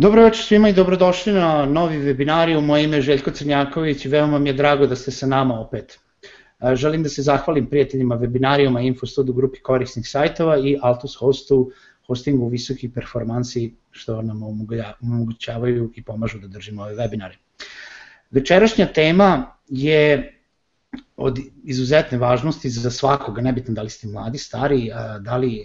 Dobro večer svima i dobrodošli na novi webinariju. Moje ime je Željko Crnjaković i veoma mi je drago da ste sa nama opet. Želim da se zahvalim prijateljima webinarijuma Infostudu grupi korisnih sajtova i Altus Hostu hostingu visokih performansi što nam omogućavaju i pomažu da držimo ove webinare. Večerašnja tema je od izuzetne važnosti za svakoga, nebitno da li ste mladi, stari, da li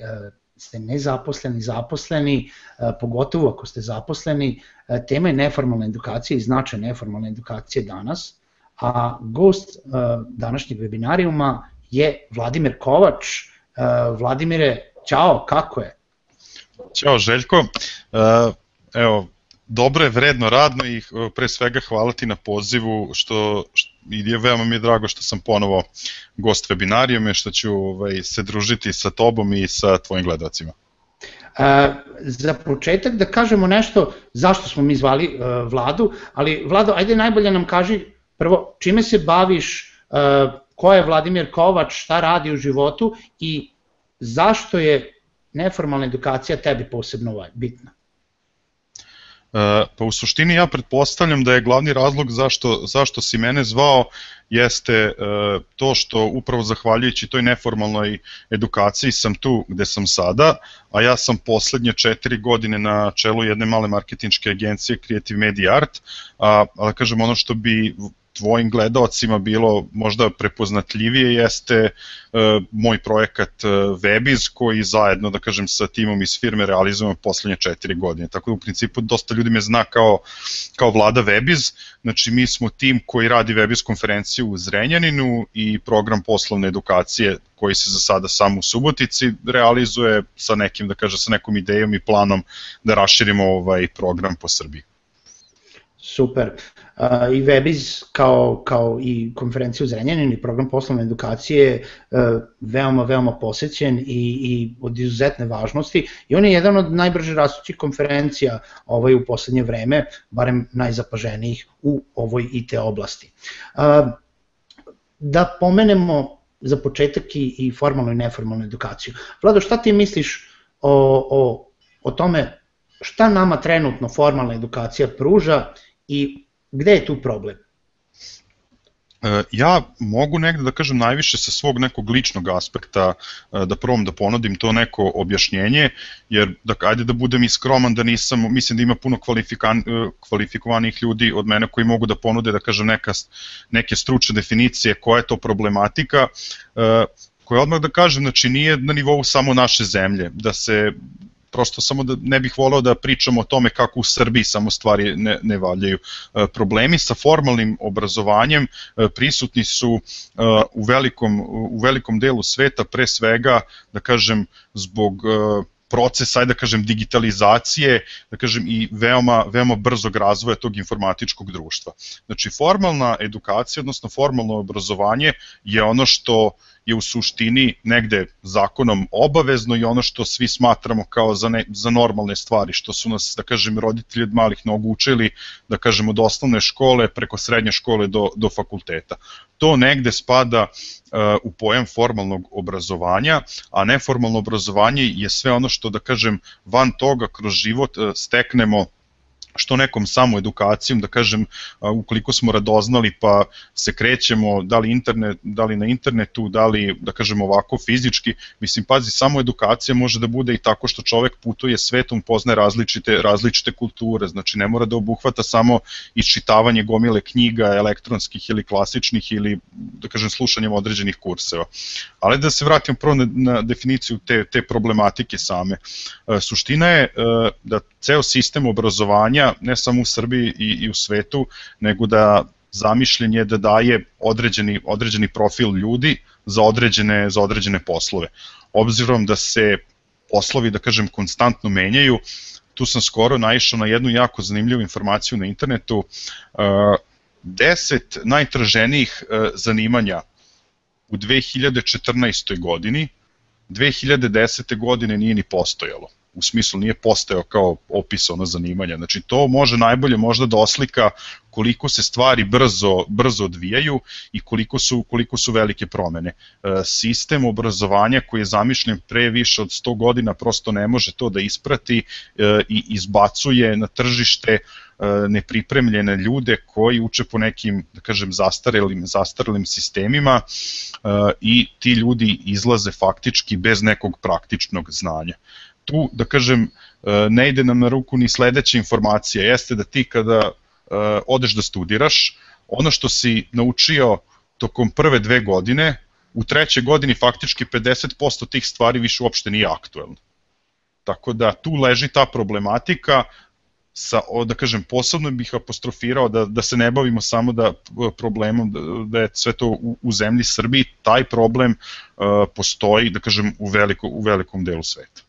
ste nezaposleni, zaposleni, pogotovo ako ste zaposleni, tema je neformalna edukacija i značaj neformalne edukacije danas, a gost današnjeg webinarijuma je Vladimir Kovač. Vladimire, čao, kako je? Ćao Željko, evo, dobro je, vredno, radno i pre svega hvala ti na pozivu što, što je veoma mi je drago što sam ponovo gost webinarijuma što ću ovaj, se družiti sa tobom i sa tvojim gledacima. E, za početak da kažemo nešto zašto smo mi zvali e, Vladu, ali Vlado, ajde najbolje nam kaži prvo čime se baviš, e, ko je Vladimir Kovač, šta radi u životu i zašto je neformalna edukacija tebi posebno bitna? Pa u suštini ja pretpostavljam da je glavni razlog zašto, zašto si mene zvao jeste e, to što upravo zahvaljujući toj neformalnoj edukaciji sam tu gde sam sada, a ja sam poslednje četiri godine na čelu jedne male marketinčke agencije Creative Media Art, a, a da kažem ono što bi tvojim gledalcima bilo možda prepoznatljivije jeste e, moj projekat e, Webiz koji zajedno da kažem sa timom iz firme realizujemo poslednje četiri godine. Tako da u principu dosta ljudi me zna kao, kao vlada Webiz, znači mi smo tim koji radi Webiz konferenciju u Zrenjaninu i program poslovne edukacije koji se za sada samo u Subotici realizuje sa nekim da kažem sa nekom idejom i planom da raširimo ovaj program po Srbiji. Super. I Webiz kao, kao i konferencija u Zrenjanin i program poslovne edukacije uh, veoma, veoma posećen i, i od izuzetne važnosti i on je jedan od najbrže rastućih konferencija ovaj, u poslednje vreme, barem najzapaženijih u ovoj IT oblasti. Da pomenemo za početak i, i formalnu i neformalnu edukaciju. Vlado, šta ti misliš o, o, o tome šta nama trenutno formalna edukacija pruža i gde je tu problem? E, ja mogu negde da kažem najviše sa svog nekog ličnog aspekta e, da probam da ponudim to neko objašnjenje, jer da, ajde da budem i skroman da nisam, mislim da ima puno e, kvalifikovanih ljudi od mene koji mogu da ponude da kažem neka, neke stručne definicije koja je to problematika, koja odmah da kažem, znači nije na nivou samo naše zemlje, da se prosto samo da ne bih voleo da pričamo o tome kako u Srbiji samo stvari ne, ne valjaju. E, problemi sa formalnim obrazovanjem e, prisutni su e, u velikom, u velikom delu sveta, pre svega, da kažem, zbog proces, ajde da kažem, digitalizacije, da kažem, i veoma, veoma brzog razvoja tog informatičkog društva. Znači, formalna edukacija, odnosno formalno obrazovanje je ono što je u suštini negde zakonom obavezno i ono što svi smatramo kao za, ne, za normalne stvari, što su nas, da kažem, roditelji od malih nogu učili, da kažem, od osnovne škole preko srednje škole do, do fakulteta. To negde spada uh, u pojam formalnog obrazovanja, a neformalno obrazovanje je sve ono što, da kažem, van toga kroz život uh, steknemo što nekom samo edukacijom, da kažem, ukoliko smo radoznali pa se krećemo, da li, internet, da li na internetu, da li, da kažem ovako, fizički, mislim, pazi, samo edukacija može da bude i tako što čovek putuje svetom, poznaje različite, različite kulture, znači ne mora da obuhvata samo iščitavanje gomile knjiga, elektronskih ili klasičnih ili, da kažem, slušanjem određenih kurseva. Ali da se vratim prvo na, na definiciju te, te problematike same. E, suština je e, da ceo sistem obrazovanja, ne samo u Srbiji i, i u svetu, nego da zamišljen je da daje određeni, određeni profil ljudi za određene, za određene poslove. Obzirom da se poslovi, da kažem, konstantno menjaju, tu sam skoro naišao na jednu jako zanimljivu informaciju na internetu, 10 najtraženijih e, zanimanja u 2014. godini, 2010. godine nije ni postojalo u smislu nije postao kao opis ono zanimanja. Znači to može najbolje možda da oslika koliko se stvari brzo brzo odvijaju i koliko su koliko su velike promene. E, sistem obrazovanja koji je zamišljen pre više od 100 godina prosto ne može to da isprati e, i izbacuje na tržište nepripremljene ljude koji uče po nekim, da kažem, zastarelim, zastarelim sistemima i ti ljudi izlaze faktički bez nekog praktičnog znanja tu, da kažem, e, ne ide nam na ruku ni sledeća informacija, jeste da ti kada e, odeš da studiraš, ono što si naučio tokom prve dve godine, u trećoj godini faktički 50% tih stvari više uopšte nije aktuelno. Tako da tu leži ta problematika, sa, da kažem, posebno bih apostrofirao da, da se ne bavimo samo da problemom, da, da je sve to u, u zemlji Srbiji, taj problem uh, postoji, da kažem, u, veliko, u velikom delu sveta.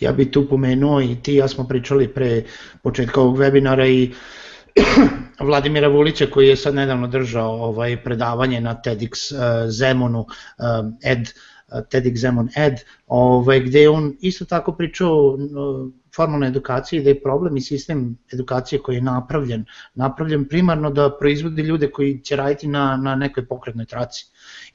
Ja bih tu pomenuo i ti ja smo pričali pre početka ovog webinara i Vladimira Vulića koji je sad nedavno držao ovaj predavanje na TEDx uh, Zemunu uh, Ed uh, TEDx Zemun Ed ovaj, gde on isto tako pričao formalnoj edukaciji da je problem i sistem edukacije koji je napravljen, napravljen primarno da proizvodi ljude koji će raditi na, na nekoj pokretnoj traci.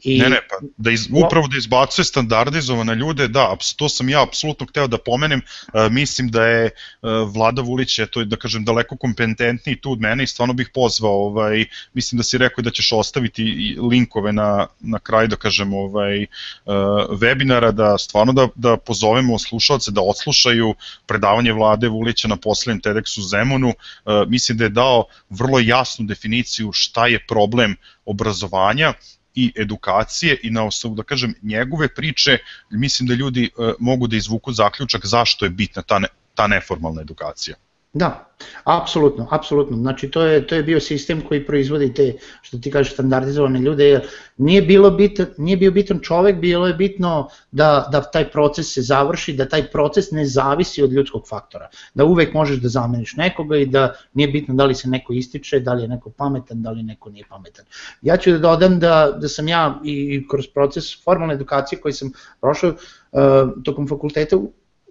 I, ne, ne, pa da iz, upravo da izbacuje standardizovane ljude, da, to sam ja apsolutno hteo da pomenem, uh, mislim da je uh, Vlada Vulić, to je da kažem daleko kompetentniji tu od mene i stvarno bih pozvao, ovaj, mislim da si rekao da ćeš ostaviti linkove na, na kraj, da kažem, ovaj, uh, webinara, da stvarno da, da pozovemo slušalce da odslušaju predavanje Vlade Vulića na poslednjem TEDxu Zemunu, uh, mislim da je dao vrlo jasnu definiciju šta je problem obrazovanja i edukacije i na osnovu, da kažem, njegove priče, mislim da ljudi e, mogu da izvuku zaključak zašto je bitna ta, ne, ta neformalna edukacija. Da, apsolutno, apsolutno. Znači to je to je bio sistem koji proizvodi te što ti kažeš standardizovane ljude jer nije bilo bitan nije bio bitan čovek, bilo je bitno da da taj proces se završi, da taj proces ne zavisi od ljudskog faktora. Da uvek možeš da zameniš nekoga i da nije bitno da li se neko ističe, da li je neko pametan, da li neko nije pametan. Ja ću da dodam da da sam ja i kroz proces formalne edukacije koji sam prošao uh, tokom fakulteta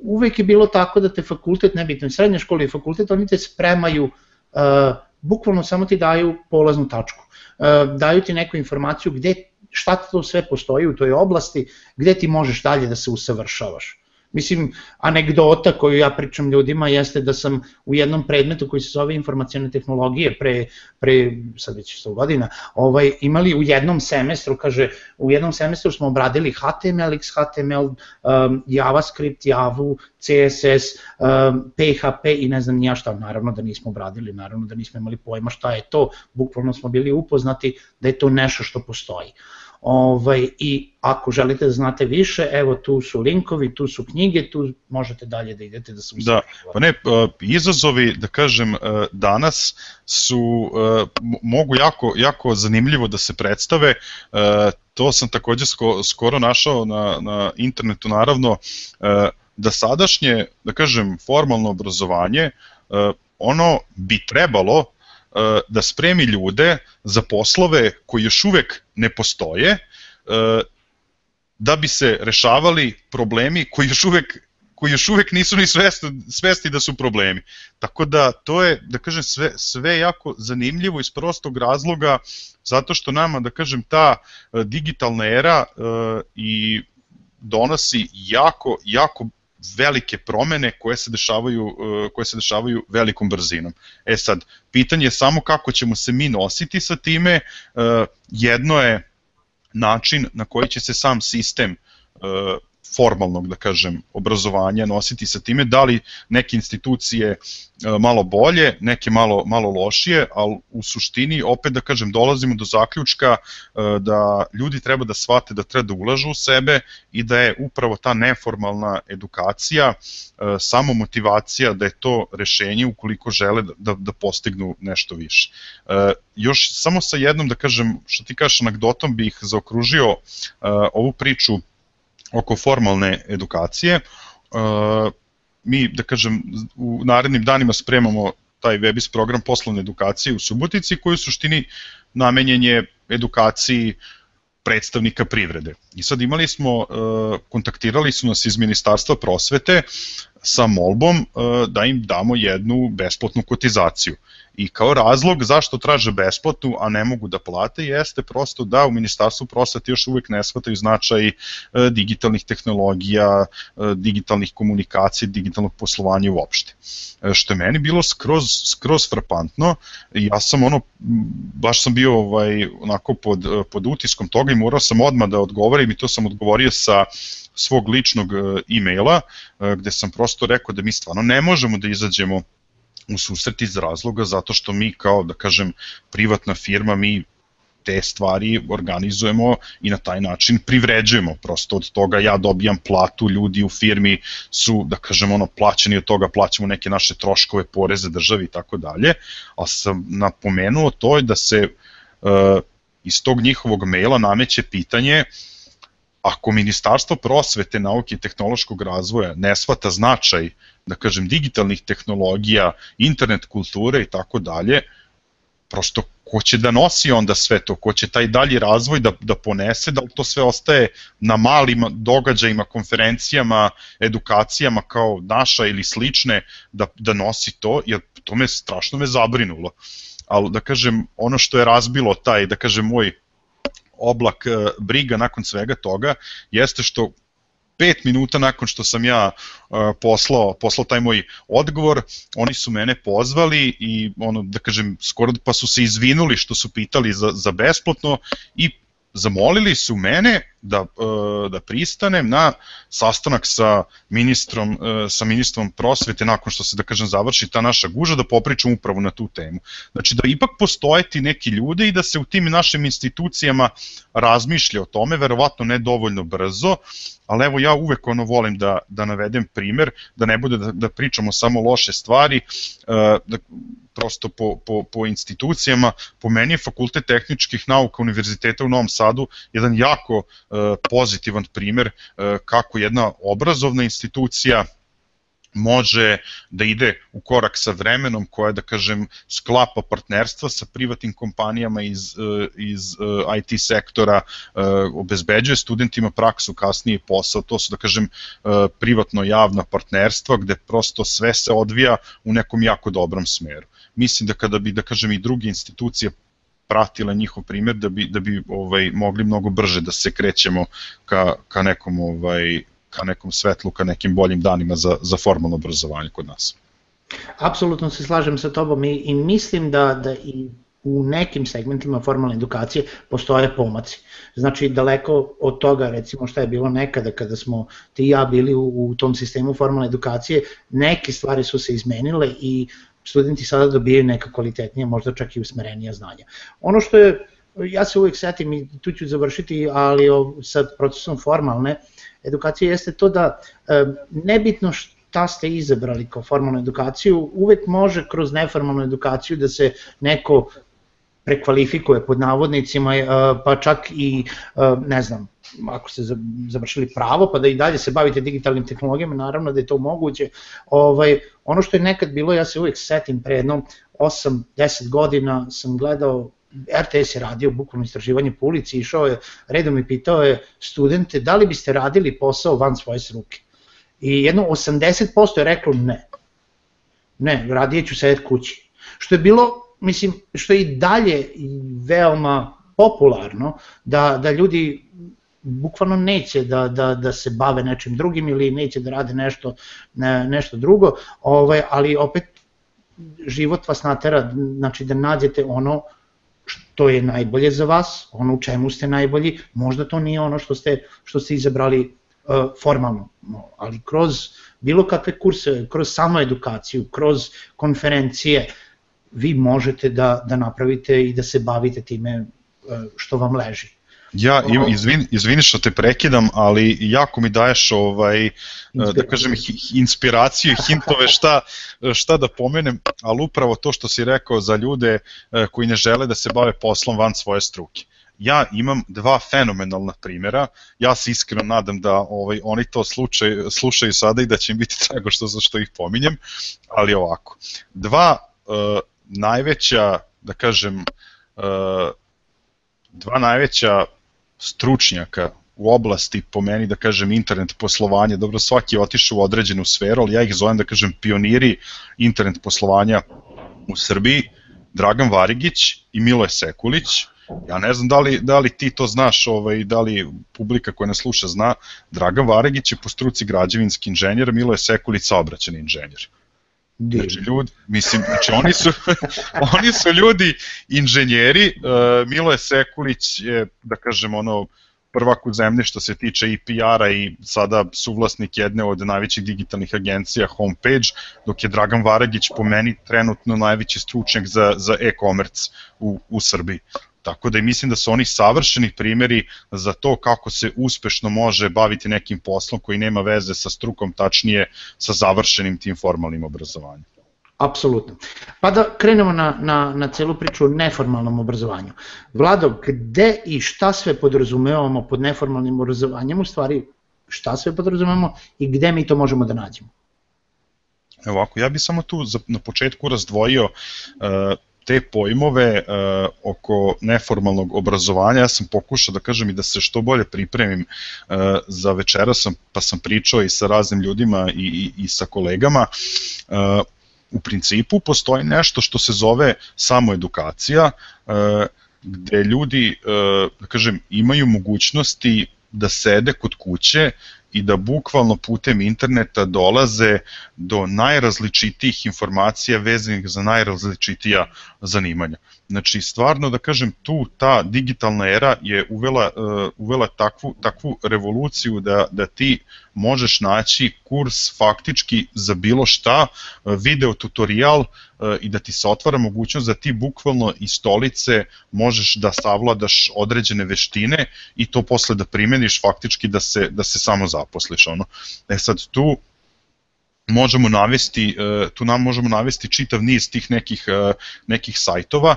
uvek je bilo tako da te fakultet, nebitno srednja škola i fakultet, oni te spremaju, uh, bukvalno samo ti daju polaznu tačku. Uh, daju ti neku informaciju gde, šta to sve postoji u toj oblasti, gde ti možeš dalje da se usavršavaš. Mislim, anegdota koju ja pričam ljudima jeste da sam u jednom predmetu koji se zove informacijone tehnologije pre, pre sad već 100 godina, ovaj, imali u jednom semestru, kaže, u jednom semestru smo obradili HTML, XHTML, um, JavaScript, Java, CSS, um, PHP i ne znam nija šta, naravno da nismo obradili, naravno da nismo imali pojma šta je to, bukvalno smo bili upoznati da je to nešto što postoji. Uh, Ovaj, I ako želite da znate više, evo tu su linkovi, tu su knjige, tu možete dalje da idete da se Da, pa ne, izazovi, da kažem, danas su, mogu jako, jako zanimljivo da se predstave, to sam takođe skoro našao na, na internetu, naravno, da sadašnje, da kažem, formalno obrazovanje, ono bi trebalo E, da spremi ljude za poslove koji još uvek ne postoje, e, da bi se rešavali problemi koji još uvek koji još uvek nisu ni svesti, svesti da su problemi. Tako da to je, da kažem, sve, sve jako zanimljivo iz prostog razloga, zato što nama, da kažem, ta e, digitalna era i donosi jako, jako velike promene koje se dešavaju uh, koje se dešavaju velikom brzinom. E sad, pitanje je samo kako ćemo se mi nositi sa time. Uh, jedno je način na koji će se sam sistem uh, formalnog, da kažem, obrazovanja nositi sa time, da li neke institucije e, malo bolje, neke malo, malo lošije, ali u suštini, opet da kažem, dolazimo do zaključka e, da ljudi treba da shvate da treba da ulažu u sebe i da je upravo ta neformalna edukacija, e, samo motivacija da je to rešenje ukoliko žele da, da, da postignu nešto više. Još samo sa jednom, da kažem, što ti kažeš anegdotom bih zaokružio ovu priču oko formalne edukacije. E, mi, da kažem, u narednim danima spremamo taj webis program poslovne edukacije u Subotici koji u suštini namenjen je edukaciji predstavnika privrede. I sad imali smo, kontaktirali su nas iz Ministarstva prosvete sa molbom da im damo jednu besplatnu kotizaciju. I kao razlog zašto traže besplatnu, a ne mogu da plate, jeste prosto da u Ministarstvu prosvete još uvek ne shvataju značaj e, digitalnih tehnologija, e, digitalnih komunikacija, digitalnog poslovanja uopšte. E, što je meni bilo skroz, skroz frapantno, ja sam ono, baš sam bio ovaj, onako pod, pod utiskom toga i morao sam odmah da odgovorim i to sam odgovorio sa svog ličnog e-maila, gde sam prosto rekao da mi stvarno ne možemo da izađemo u susret iz razloga zato što mi kao, da kažem, privatna firma, mi te stvari organizujemo i na taj način privređujemo. Prosto od toga ja dobijam platu, ljudi u firmi su, da kažem, ono, plaćeni od toga, plaćamo neke naše troškove, poreze državi i tako dalje, a sam napomenuo to je da se uh, iz tog njihovog maila nameće pitanje ako Ministarstvo prosvete, nauke i tehnološkog razvoja ne shvata značaj da kažem, digitalnih tehnologija, internet kulture i tako dalje, prosto ko će da nosi onda sve to, ko će taj dalji razvoj da, da ponese, da li to sve ostaje na malim događajima, konferencijama, edukacijama kao naša ili slične da, da nosi to, jer to me strašno me zabrinulo. Ali da kažem, ono što je razbilo taj, da kažem, moj oblak e, briga nakon svega toga, jeste što pet minuta nakon što sam ja uh, poslao, poslao taj moj odgovor, oni su mene pozvali i ono da kažem skoro pa su se izvinuli što su pitali za, za besplatno i zamolili su mene da, e, da pristanem na sastanak sa ministrom, e, sa ministrom prosvete nakon što se, da kažem, završi ta naša guža, da popričam upravo na tu temu. Znači da ipak postoje ti neki ljudi i da se u tim našim institucijama razmišlja o tome, verovatno ne dovoljno brzo, ali evo ja uvek ono volim da, da navedem primer, da ne bude da, da pričamo samo loše stvari, e, da, prosto po, po, po institucijama, po meni je Fakultet tehničkih nauka Univerziteta u Novom Sadu jedan jako e, pozitivan primer e, kako jedna obrazovna institucija može da ide u korak sa vremenom koja da kažem sklapa partnerstva sa privatnim kompanijama iz, e, iz e, IT sektora, e, obezbeđuje studentima praksu kasnije posao, to su da kažem privatno javna partnerstva gde prosto sve se odvija u nekom jako dobrom smeru. Mislim da kada bi da kažem i druge institucije pratile njihov primer da bi da bi ovaj mogli mnogo brže da se krećemo ka ka nekom ovaj ka nekom svetlu, ka nekim boljim danima za, za formalno obrazovanje kod nas. Apsolutno se slažem sa tobom i, i mislim da, da i u nekim segmentima formalne edukacije postoje pomaci. Znači daleko od toga recimo šta je bilo nekada kada smo ti i ja bili u, u tom sistemu formalne edukacije, neke stvari su se izmenile i studenti sada dobijaju neka kvalitetnija, možda čak i usmerenija znanja. Ono što je, ja se uvek setim i tu ću završiti, ali sa procesom formalne, uh, edukacije jeste to da e, nebitno šta ste izabrali kao formalnu edukaciju, uvek može kroz neformalnu edukaciju da se neko prekvalifikuje pod navodnicima, e, pa čak i, e, ne znam, ako ste završili pravo, pa da i dalje se bavite digitalnim tehnologijama, naravno da je to moguće. Ovaj, ono što je nekad bilo, ja se uvek setim pre jednom 8-10 godina sam gledao RTS je radio bukvalno istraživanje po ulici, išao je, redom i pitao je studente da li biste radili posao van svoje ruke. I jedno 80% je reklo ne. Ne, radije ću sedeti kući. Što je bilo, mislim, što je i dalje veoma popularno, da, da ljudi bukvalno neće da, da, da se bave nečim drugim ili neće da rade nešto, ne, nešto drugo, ovaj, ali opet život vas natera znači da nađete ono što je najbolje za vas, ono u čemu ste najbolji, možda to nije ono što ste, što ste izabrali uh, formalno, no, ali kroz bilo kakve kurse, kroz samo edukaciju, kroz konferencije, vi možete da, da napravite i da se bavite time uh, što vam leži. Ja, izvin, izvini što te prekidam, ali jako mi daješ ovaj, da kažem, inspiraciju i hintove šta, šta da pomenem, ali upravo to što si rekao za ljude e, koji ne žele da se bave poslom van svoje struke. Ja imam dva fenomenalna primjera, ja se iskreno nadam da ovaj, oni to slučaj, slušaju sada i da će im biti drago što, za što ih pominjem, ali ovako. Dva uh, najveća, da kažem, uh, dva najveća stručnjaka u oblasti, po meni da kažem, internet poslovanja, dobro, svaki je otišao u određenu sferu, ali ja ih zovem da kažem pioniri internet poslovanja u Srbiji, Dragan Varigić i Miloje Sekulić, Ja ne znam da li, da li ti to znaš, ovaj, da li publika koja nas sluša zna, Dragan Varigić je po struci građevinski inženjer, Miloje Sekulić saobraćeni inženjer. Znači, ljudi, mislim, znači oni su, oni su ljudi inženjeri, uh, Miloje Sekulić je, da kažem, ono, prvak u zemlji što se tiče i PR-a i sada suvlasnik jedne od najvećih digitalnih agencija Homepage, dok je Dragan Varagić po meni trenutno najveći stručnjak za, za e-commerce u, u Srbiji. Tako da mislim da su oni savršeni primjeri za to kako se uspešno može baviti nekim poslom koji nema veze sa strukom, tačnije sa završenim tim formalnim obrazovanjem. Apsolutno. Pa da krenemo na, na, na celu priču o neformalnom obrazovanju. Vlado, gde i šta sve podrazumevamo pod neformalnim obrazovanjem, u stvari šta sve podrazumevamo i gde mi to možemo da nađemo? Evo ovako, ja bih samo tu za, na početku razdvojio uh, te pojmove uh, oko neformalnog obrazovanja, ja sam pokušao da kažem i da se što bolje pripremim uh, za večera sam, pa sam pričao i sa raznim ljudima i, i, i sa kolegama. Uh, u principu postoji nešto što se zove samoedukacija, uh, gde ljudi, uh, da kažem, imaju mogućnosti da sede kod kuće i da bukvalno putem interneta dolaze do najrazličitijih informacija vezanih za najrazličitija zanimanja. Znači, stvarno da kažem, tu ta digitalna era je uvela, uh, uvela takvu, takvu revoluciju da, da ti možeš naći kurs faktički za bilo šta, uh, video tutorial uh, i da ti se otvara mogućnost da ti bukvalno iz stolice možeš da savladaš određene veštine i to posle da primeniš faktički da se, da se samo zaposliš. Ono. E sad tu možemo navesti, e, tu nam možemo navesti čitav niz tih nekih, e, nekih sajtova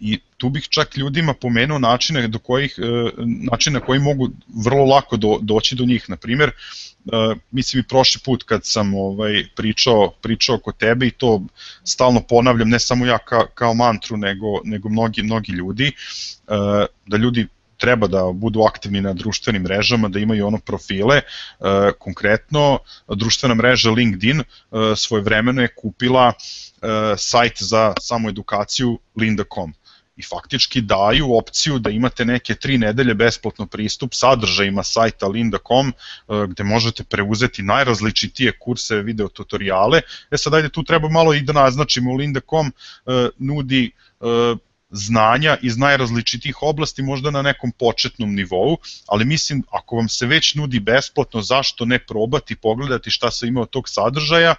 i tu bih čak ljudima pomenuo načine do kojih e, načine koji mogu vrlo lako do, doći do njih. Na primjer mislim i prošli put kad sam ovaj pričao pričao kod tebe i to stalno ponavljam ne samo ja ka, kao mantru nego nego mnogi mnogi ljudi da ljudi treba da budu aktivni na društvenim mrežama, da imaju ono profile. E, konkretno, društvena mreža LinkedIn e, svoje vremeno je kupila e, sajt za samoedukaciju linda.com i faktički daju opciju da imate neke tri nedelje besplatno pristup sadržajima sajta linda.com gde možete preuzeti najrazličitije kurse, video tutoriale. E sad ajde tu treba malo i da naznačimo, linda.com nudi znanja iz najrazličitih oblasti, možda na nekom početnom nivou, ali mislim ako vam se već nudi besplatno, zašto ne probati, pogledati šta se ima od tog sadržaja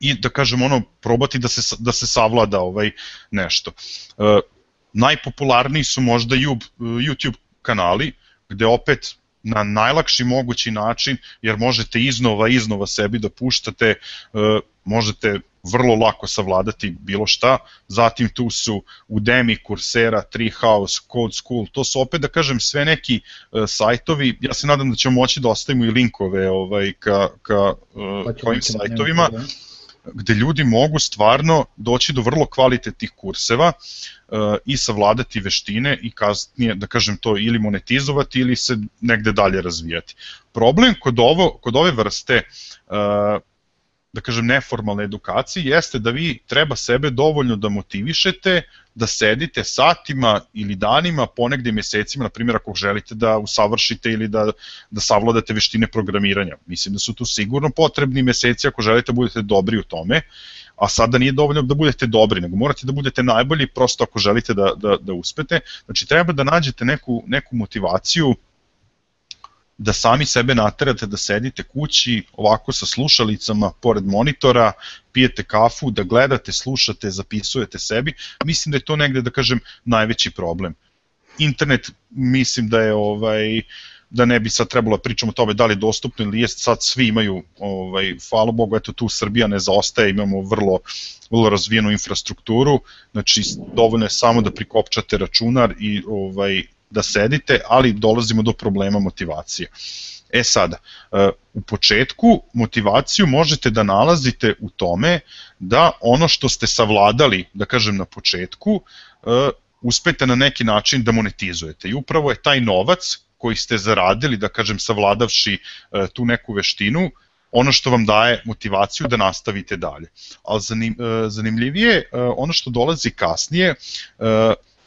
i da kažem ono, probati da se, da se savlada ovaj nešto. E, najpopularniji su možda YouTube kanali, gde opet na najlakši mogući način, jer možete iznova iznova sebi da puštate, e, možete vrlo lako savladati bilo šta. Zatim tu su Udemy, Coursera, Treehouse, Code School, to su opet da kažem sve neki uh, sajtovi. Ja se nadam da ćemo moći da ostavimo i linkove ovaj ka ka uh, pa kojim sajtovima gde ljudi mogu stvarno doći do vrlo kvalitetnih kurseva uh, i savladati veštine i kasnije, da kažem to, ili monetizovati ili se negde dalje razvijati. Problem kod, ovo, kod ove vrste uh, da kažem, neformalne edukacije jeste da vi treba sebe dovoljno da motivišete, da sedite satima ili danima, ponegde mesecima, na primjer ako želite da usavršite ili da, da savladate veštine programiranja. Mislim da su tu sigurno potrebni meseci ako želite da budete dobri u tome, a sada nije dovoljno da budete dobri, nego morate da budete najbolji prosto ako želite da, da, da uspete. Znači treba da nađete neku, neku motivaciju da sami sebe naterate da sedite kući ovako sa slušalicama pored monitora, pijete kafu, da gledate, slušate, zapisujete sebi, mislim da je to negde da kažem najveći problem. Internet mislim da je ovaj da ne bi sad trebalo da pričamo o tome da li je dostupno ili jest, sad svi imaju, ovaj, hvala Bogu, eto tu Srbija ne zaostaje, imamo vrlo, vrlo razvijenu infrastrukturu, znači dovoljno je samo da prikopčate računar i ovaj, da sedite, ali dolazimo do problema motivacije. E sada, e, u početku motivaciju možete da nalazite u tome da ono što ste savladali, da kažem na početku, e, uspete na neki način da monetizujete. I upravo je taj novac koji ste zaradili, da kažem, savladavši e, tu neku veštinu, ono što vam daje motivaciju da nastavite dalje. Ali zanim, zanimljivije, ono što dolazi kasnije,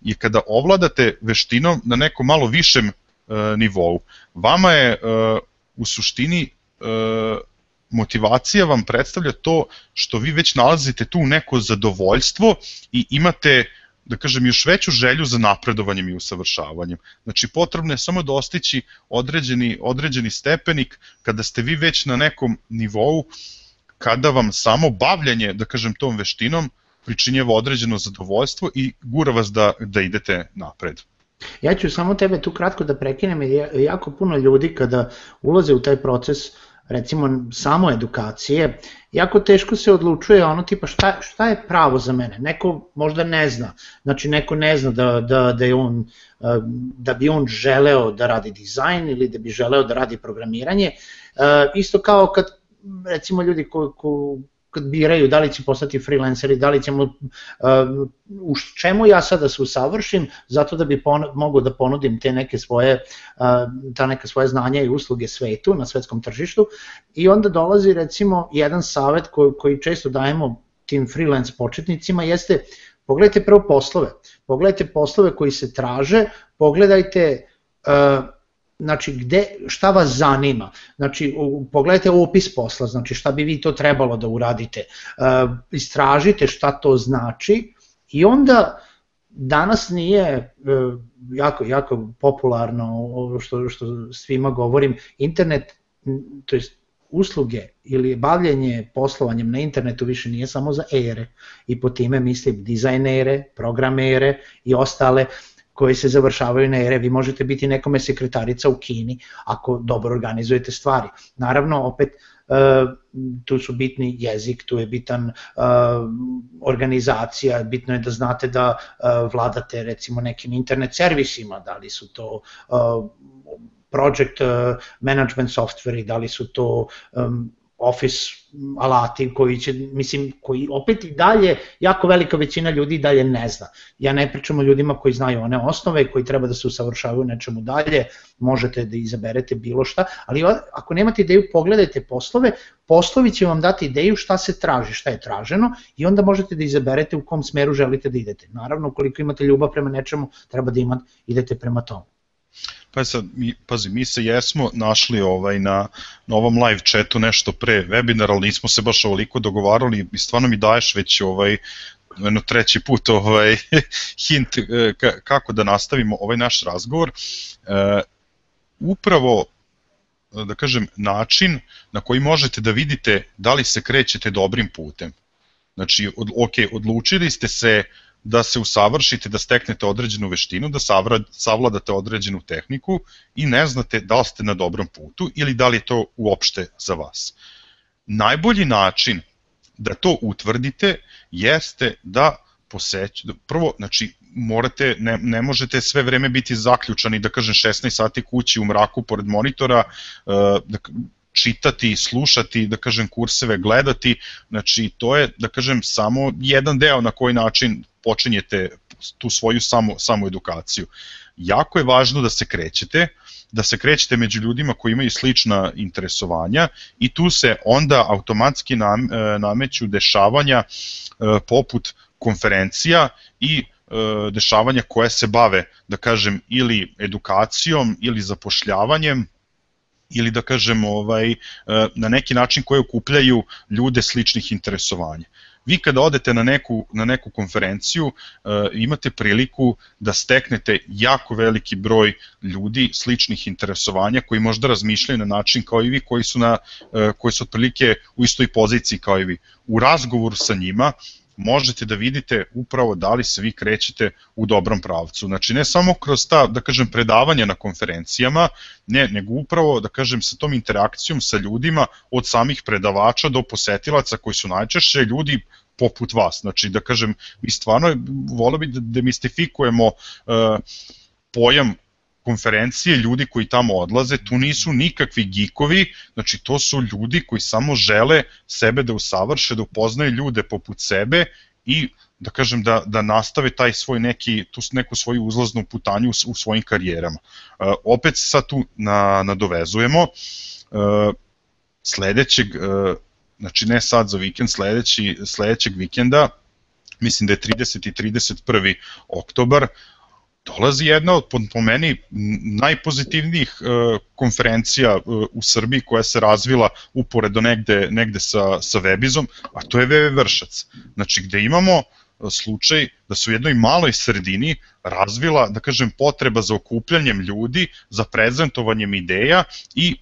je kada ovladate veštinom na nekom malo višem nivou. Vama je u suštini motivacija vam predstavlja to što vi već nalazite tu neko zadovoljstvo i imate da kažem, još veću želju za napredovanjem i usavršavanjem. Znači, potrebno je samo dostići određeni, određeni stepenik kada ste vi već na nekom nivou, kada vam samo bavljanje, da kažem, tom veštinom pričinjeva određeno zadovoljstvo i gura vas da, da idete napred. Ja ću samo tebe tu kratko da prekinem, jer jako puno ljudi kada ulaze u taj proces recimo samo edukacije, jako teško se odlučuje ono tipa šta, šta je pravo za mene. Neko možda ne zna, znači neko ne zna da, da, da, je on, da bi on želeo da radi dizajn ili da bi želeo da radi programiranje. Isto kao kad recimo ljudi ko, ko, kad biraju da li će postati freelanceri, da li ćemo, uh, u čemu ja sada se usavršim, zato da bi mogu da ponudim te neke svoje, uh, ta neka svoje znanja i usluge svetu, na svetskom tržištu. I onda dolazi recimo jedan savet koji, koji često dajemo tim freelance početnicima jeste pogledajte prvo poslove, pogledajte poslove koji se traže, pogledajte uh, znači gde, šta vas zanima, znači pogledajte opis posla, znači šta bi vi to trebalo da uradite, uh, istražite šta to znači i onda danas nije uh, jako, jako popularno ovo što, što svima govorim, internet, to jest usluge ili bavljenje poslovanjem na internetu više nije samo za ere i po time mislim dizajnere, programere i ostale koji se završavaju na ere, vi možete biti nekome sekretarica u Kini ako dobro organizujete stvari. Naravno, opet, Uh, tu su bitni jezik, tu je bitan uh, organizacija, bitno je da znate da uh, vladate recimo nekim internet servisima, da li su to project management software, da li su to Office alati koji će, mislim, koji opet i dalje, jako velika većina ljudi dalje ne zna. Ja ne pričam o ljudima koji znaju one osnove, koji treba da se usavršavaju nečemu dalje, možete da izaberete bilo šta, ali ako nemate ideju, pogledajte poslove, poslovi će vam dati ideju šta se traži, šta je traženo i onda možete da izaberete u kom smeru želite da idete. Naravno, ukoliko imate ljubav prema nečemu, treba da imate, idete prema tomu. Pa sad, mi, pazi, mi se jesmo našli ovaj na, na ovom live chatu nešto pre webinara, ali nismo se baš ovoliko dogovarali i stvarno mi daješ već ovaj jedno treći put ovaj hint e, kako da nastavimo ovaj naš razgovor. E, upravo da kažem način na koji možete da vidite da li se krećete dobrim putem. Znači, od, ok, odlučili ste se da se usavršite, da steknete određenu veštinu, da savladate određenu tehniku i ne znate da li ste na dobrom putu ili da li je to uopšte za vas. Najbolji način da to utvrdite jeste da poseću, prvo, znači, morate, ne, ne možete sve vreme biti zaključani, da kažem, 16 sati kući u mraku pored monitora, uh, da, čitati, slušati, da kažem, kurseve, gledati, znači to je, da kažem, samo jedan deo na koji način počinjete tu svoju samo, samo edukaciju. Jako je važno da se krećete, da se krećete među ljudima koji imaju slična interesovanja i tu se onda automatski e, nameću dešavanja e, poput konferencija i e, dešavanja koje se bave, da kažem, ili edukacijom ili zapošljavanjem ili da kažem ovaj na neki način koje okupljaju ljude sličnih interesovanja vi kada odete na neku, na neku konferenciju uh, imate priliku da steknete jako veliki broj ljudi sličnih interesovanja koji možda razmišljaju na način kao i vi koji su, na, uh, koji su otprilike u istoj poziciji kao i vi. U razgovoru sa njima možete da vidite upravo da li se vi krećete u dobrom pravcu. Znači ne samo kroz ta, da kažem, predavanja na konferencijama, ne, nego upravo, da kažem, sa tom interakcijom sa ljudima od samih predavača do posetilaca koji su najčešće ljudi poput vas. Znači, da kažem, mi stvarno volio bi da demistifikujemo uh, pojam konferencije, ljudi koji tamo odlaze, tu nisu nikakvi gikovi, znači to su ljudi koji samo žele sebe da usavrše, da upoznaju ljude poput sebe i da kažem da, da nastave taj svoj neki, tu neku svoju uzlaznu putanju u, svojim karijerama. Uh, opet sad tu na, nadovezujemo, uh, sledećeg, uh, znači ne sad za vikend, sledeći, sledećeg vikenda, mislim da je 30. i 31. oktobar, dolazi jedna od, po, meni, najpozitivnijih uh, konferencija uh, u Srbiji koja se razvila uporedo negde, negde sa, sa Webizom, a to je VV Vršac. Znači, gde imamo slučaj da se u jednoj maloj sredini razvila, da kažem, potreba za okupljanjem ljudi, za prezentovanjem ideja i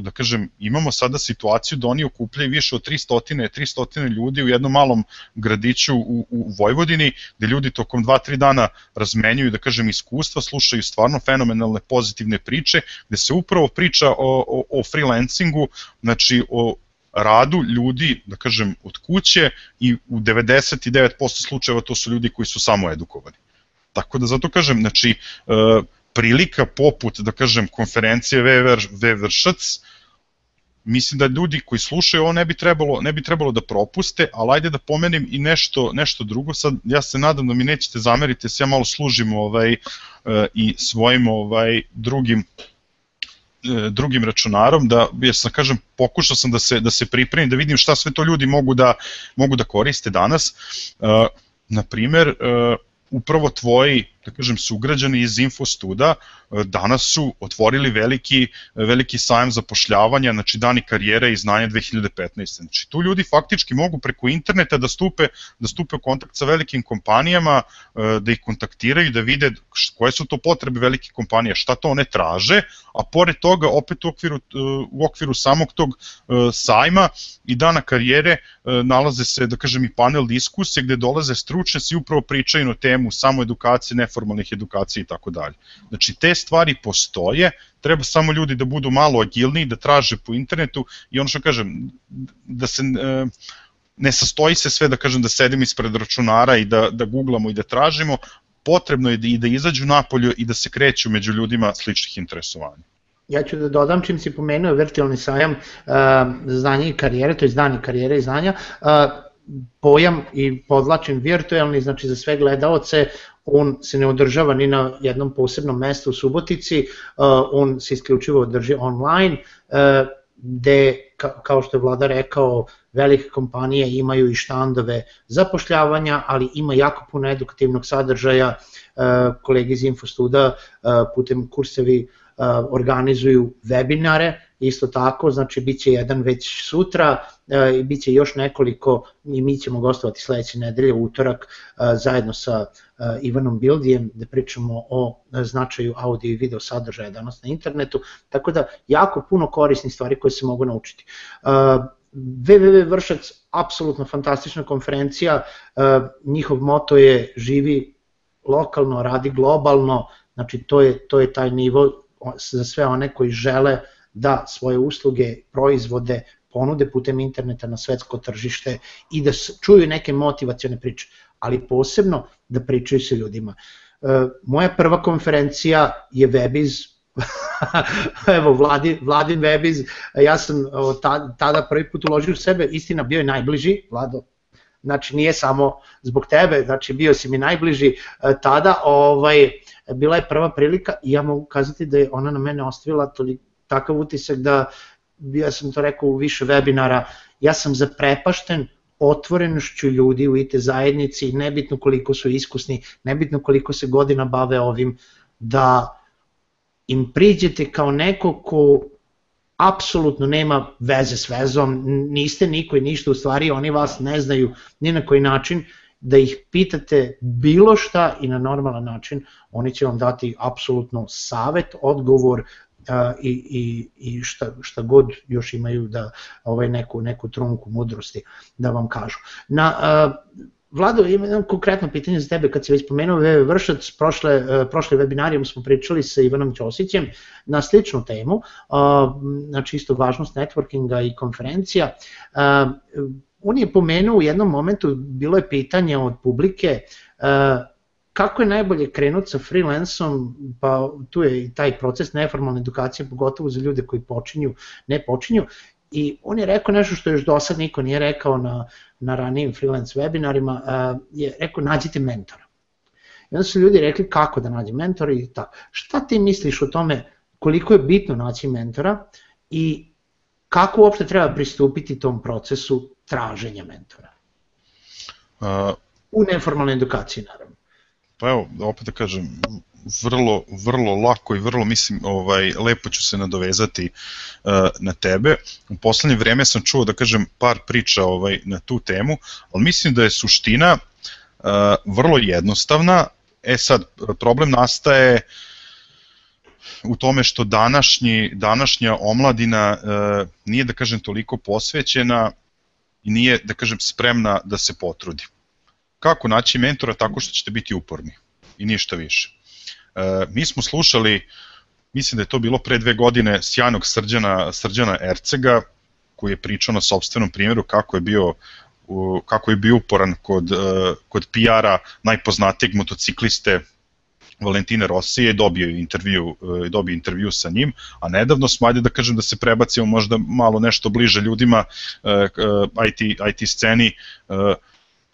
da kažem, imamo sada situaciju da oni okupljaju više od 300 300 ljudi u jednom malom gradiću u, u Vojvodini, gde ljudi tokom 2-3 dana razmenjuju, da kažem, iskustva, slušaju stvarno fenomenalne pozitivne priče, gde se upravo priča o, o, o freelancingu, znači o radu ljudi, da kažem, od kuće i u 99% slučajeva to su ljudi koji su samo edukovani. Tako da zato kažem, znači, e, prilika poput, da kažem, konferencije Vevršac, mislim da ljudi koji slušaju ovo ne bi trebalo, ne bi trebalo da propuste, ali ajde da pomenem i nešto, nešto drugo. Sad ja se nadam da mi nećete zameriti, se ja malo služim ovaj, e, i svojim ovaj, drugim drugim računarom da ja sam kažem pokušao sam da se da se pripremim da vidim šta sve to ljudi mogu da mogu da koriste danas. Uh, na primer uh, upravo tvoji da kažem, sugrađani iz Infostuda e, danas su otvorili veliki, veliki sajam zapošljavanja, znači dani karijere i znanja 2015. Znači tu ljudi faktički mogu preko interneta da stupe, da stupe u kontakt sa velikim kompanijama, e, da ih kontaktiraju, da vide koje su to potrebe velikih kompanija, šta to one traže, a pored toga opet u okviru, e, u okviru samog tog sajma i dana karijere nalaze se, da kažem, i panel diskusije gde dolaze stručnjaci i upravo pričaju na temu samoedukacije, neformalnih edukacija i tako dalje. Znači, te stvari postoje, treba samo ljudi da budu malo agilniji, da traže po internetu i ono što kažem, da se e, ne sastoji se sve da kažem da sedim ispred računara i da, da googlamo i da tražimo, potrebno je da, i da izađu napolju i da se kreću među ljudima sličnih interesovanja. Ja ću da dodam čim si pomenuo virtualni sajam uh, znanja i karijere, to je znanje karijere i znanja, uh, pojam i podlačim virtualni, znači za sve gledaoce, on se ne održava ni na jednom posebnom mestu u Subotici, uh, on se isključivo održi online, uh, gde, kao što je vlada rekao, velike kompanije imaju i štandove zapošljavanja, ali ima jako puno edukativnog sadržaja, uh, kolegi iz Infostuda putem kursevi organizuju webinare, isto tako, znači bit će jedan već sutra i bit će još nekoliko i mi ćemo gostovati sledeće nedelje utorak zajedno sa Ivanom Bildijem da pričamo o značaju audio i video sadržaja danas na internetu, tako da jako puno korisnih stvari koje se mogu naučiti. www Vršac, apsolutno fantastična konferencija, njihov moto je živi lokalno, radi globalno, znači to je, to je taj nivo za sve one koji žele da svoje usluge, proizvode ponude putem interneta na svetsko tržište i da čuju neke motivacione priče, ali posebno da pričaju sa ljudima. E, moja prva konferencija je Webiz, evo Vladin, Vladin Webiz, ja sam tada prvi put uložio u sebe, istina bio je najbliži, Vlado, znači nije samo zbog tebe, znači bio si mi najbliži e, tada, ovaj, bila je prva prilika i ja mogu kazati da je ona na mene ostavila toliko takav utisak da, ja sam to rekao u više webinara, ja sam zaprepašten otvorenošću ljudi u IT zajednici, nebitno koliko su iskusni, nebitno koliko se godina bave ovim, da im priđete kao neko ko apsolutno nema veze s vezom, niste niko i ništa, u stvari oni vas ne znaju ni na koji način, da ih pitate bilo šta i na normalan način, oni će vam dati apsolutno savet, odgovor, i, i, i šta, šta god još imaju da ovaj neku, neku trunku mudrosti da vam kažu. Na, Vlado, ima jedno konkretno pitanje za tebe, kad si već pomenuo VV Vršac, prošle, prošle webinarijom smo pričali sa Ivanom Ćosićem na sličnu temu, znači isto važnost networkinga i konferencija. On je pomenuo u jednom momentu, bilo je pitanje od publike, kako je najbolje krenuti sa freelansom, pa tu je i taj proces neformalne edukacije, pogotovo za ljude koji počinju, ne počinju, I on je rekao nešto što još do sad niko nije rekao na, na ranijim freelance webinarima, uh, je rekao nađite mentora. I onda su ljudi rekli kako da nađe mentora i tako. Šta ti misliš o tome koliko je bitno naći mentora i kako uopšte treba pristupiti tom procesu traženja mentora? Uh, u neformalnoj edukaciji naravno. Pa evo, opet da kažem, vrlo, vrlo lako i vrlo, mislim, ovaj, lepo ću se nadovezati uh, na tebe. U poslednje vreme sam čuo, da kažem, par priča ovaj, na tu temu, ali mislim da je suština uh, vrlo jednostavna. E sad, problem nastaje u tome što današnji, današnja omladina uh, nije, da kažem, toliko posvećena i nije, da kažem, spremna da se potrudi. Kako naći mentora? Tako što ćete biti uporni i ništa više. E, mi smo slušali, mislim da je to bilo pre dve godine, sjajnog srđana, srđana Ercega, koji je pričao na sobstvenom primjeru kako je bio kako je bio uporan kod, e, kod PR-a najpoznatijeg motocikliste Valentina Rossi i dobio intervju, e, dobio intervju sa njim, a nedavno smo, ajde da kažem da se prebacimo možda malo nešto bliže ljudima IT, IT sceni,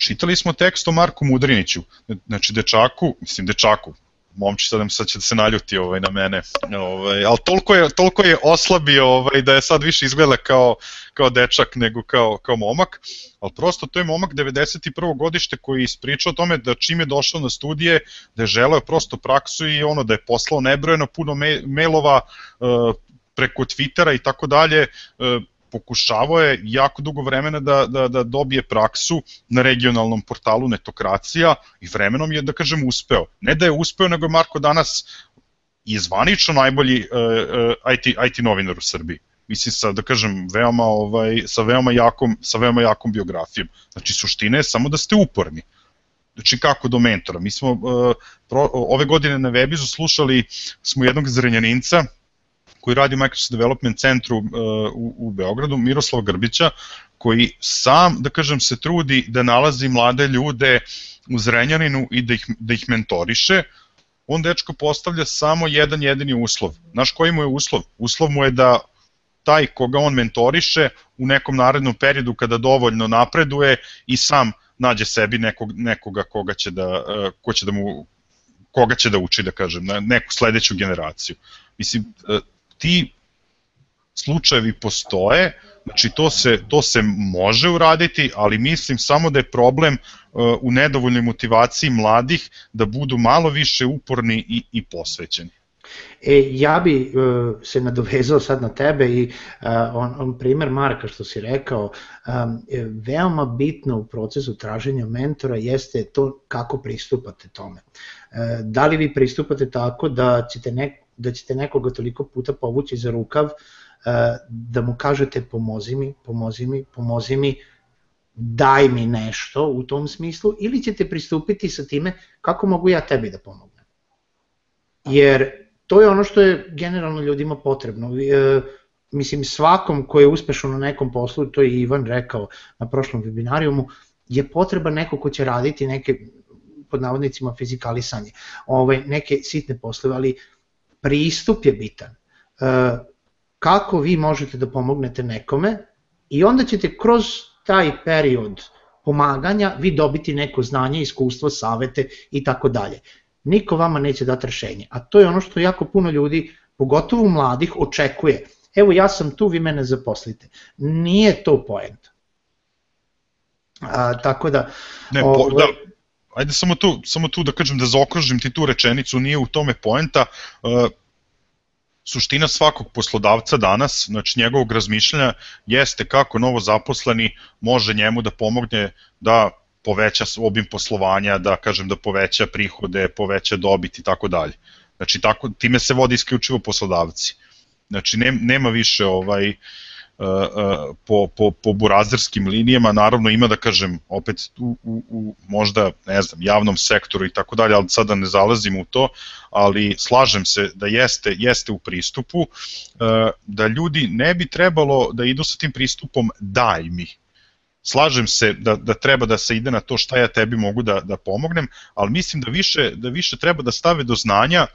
čitali smo tekst o Marku Mudriniću, znači dečaku, mislim dečaku, momči sad, sad će da se naljuti ovaj, na mene, ovaj, ali toliko je, toliko je oslabio ovaj, da je sad više izgleda kao, kao dečak nego kao, kao momak, ali prosto to je momak 91. godište koji je ispričao o tome da čim je došao na studije, da je želeo prosto praksu i ono da je poslao nebrojeno puno mailova uh, preko Twittera i tako dalje, uh, pokušavao je jako dugo vremena da, da, da dobije praksu na regionalnom portalu Netokracija i vremenom je, da kažem, uspeo. Ne da je uspeo, nego je Marko danas i zvanično najbolji IT, IT novinar u Srbiji. Mislim sa da kažem veoma ovaj sa veoma jakom sa veoma jakom biografijom. Znači suština je samo da ste uporni. Znači kako do mentora. Mi smo uh, pro, ove godine na Webizu slušali smo jednog zrenjaninca koji radi u Microsoft Development centru uh, u, u Beogradu, Miroslav Grbića, koji sam, da kažem, se trudi da nalazi mlade ljude u Zrenjaninu i da ih, da ih mentoriše, on dečko postavlja samo jedan jedini uslov. Znaš koji mu je uslov? Uslov mu je da taj koga on mentoriše u nekom narednom periodu kada dovoljno napreduje i sam nađe sebi nekog, nekoga koga će da, uh, ko će da mu koga će da uči, da kažem, na neku sledeću generaciju. Mislim, uh, ti slučajevi postoje, znači to se, to se može uraditi, ali mislim samo da je problem uh, u nedovoljnoj motivaciji mladih da budu malo više uporni i, i posvećeni. E, ja bi uh, se nadovezao sad na tebe i uh, on, on primer Marka što si rekao, um, veoma bitno u procesu traženja mentora jeste to kako pristupate tome. Uh, da li vi pristupate tako da ćete nek, da ćete nekoga toliko puta povući za rukav, e, da mu kažete pomozi mi, pomozi mi, pomozi mi, daj mi nešto u tom smislu, ili ćete pristupiti sa time kako mogu ja tebi da pomognem. Jer to je ono što je generalno ljudima potrebno. E, mislim, svakom ko je uspešan na nekom poslu, to je Ivan rekao na prošlom webinarijumu, je potreba neko ko će raditi neke pod navodnicima fizikalisanje, ovaj, neke sitne poslove, ali pristup je bitan. E, kako vi možete da pomognete nekome i onda ćete kroz taj period pomaganja vi dobiti neko znanje, iskustvo, savete i tako dalje. Niko vama neće dati rešenje, a to je ono što jako puno ljudi, pogotovo mladih, očekuje. Evo ja sam tu, vi mene zaposlite. Nije to poenta. A, tako da... Ne, po, da, ajde samo tu, samo tu da kažem da zaokružim ti tu rečenicu, nije u tome poenta, uh, suština svakog poslodavca danas, znači njegovog razmišljanja, jeste kako novo zaposleni može njemu da pomogne da poveća obim poslovanja, da kažem da poveća prihode, poveća dobit i tako dalje. Znači tako, time se vodi isključivo poslodavci. Znači nema više ovaj uh, po, po, po burazerskim linijama, naravno ima da kažem opet u, u, u možda ne znam, javnom sektoru i tako dalje, ali sada ne zalazim u to, ali slažem se da jeste, jeste u pristupu, da ljudi ne bi trebalo da idu sa tim pristupom daj mi, slažem se da, da treba da se ide na to šta ja tebi mogu da, da pomognem, ali mislim da više, da više treba da stave do znanja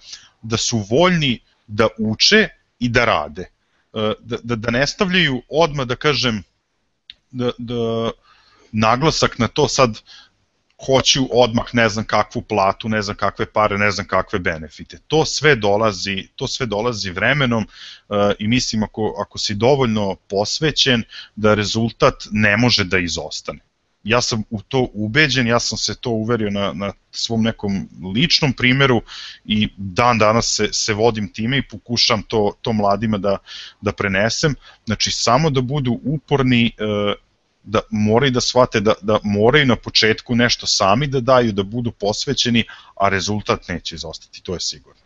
da su voljni da uče i da rade da, da, da ne stavljaju odmah, da kažem, da, da naglasak na to sad hoću odmah ne znam kakvu platu, ne znam kakve pare, ne znam kakve benefite. To sve dolazi, to sve dolazi vremenom uh, i mislim ako, ako si dovoljno posvećen da rezultat ne može da izostane. Ja sam u to ubeđen, ja sam se to uverio na, na svom nekom ličnom primeru i dan danas se, se vodim time i pokušam to, to mladima da, da prenesem. Znači samo da budu uporni, uh, da moraju da shvate da, da moraju na početku nešto sami da daju, da budu posvećeni, a rezultat neće izostati, to je sigurno.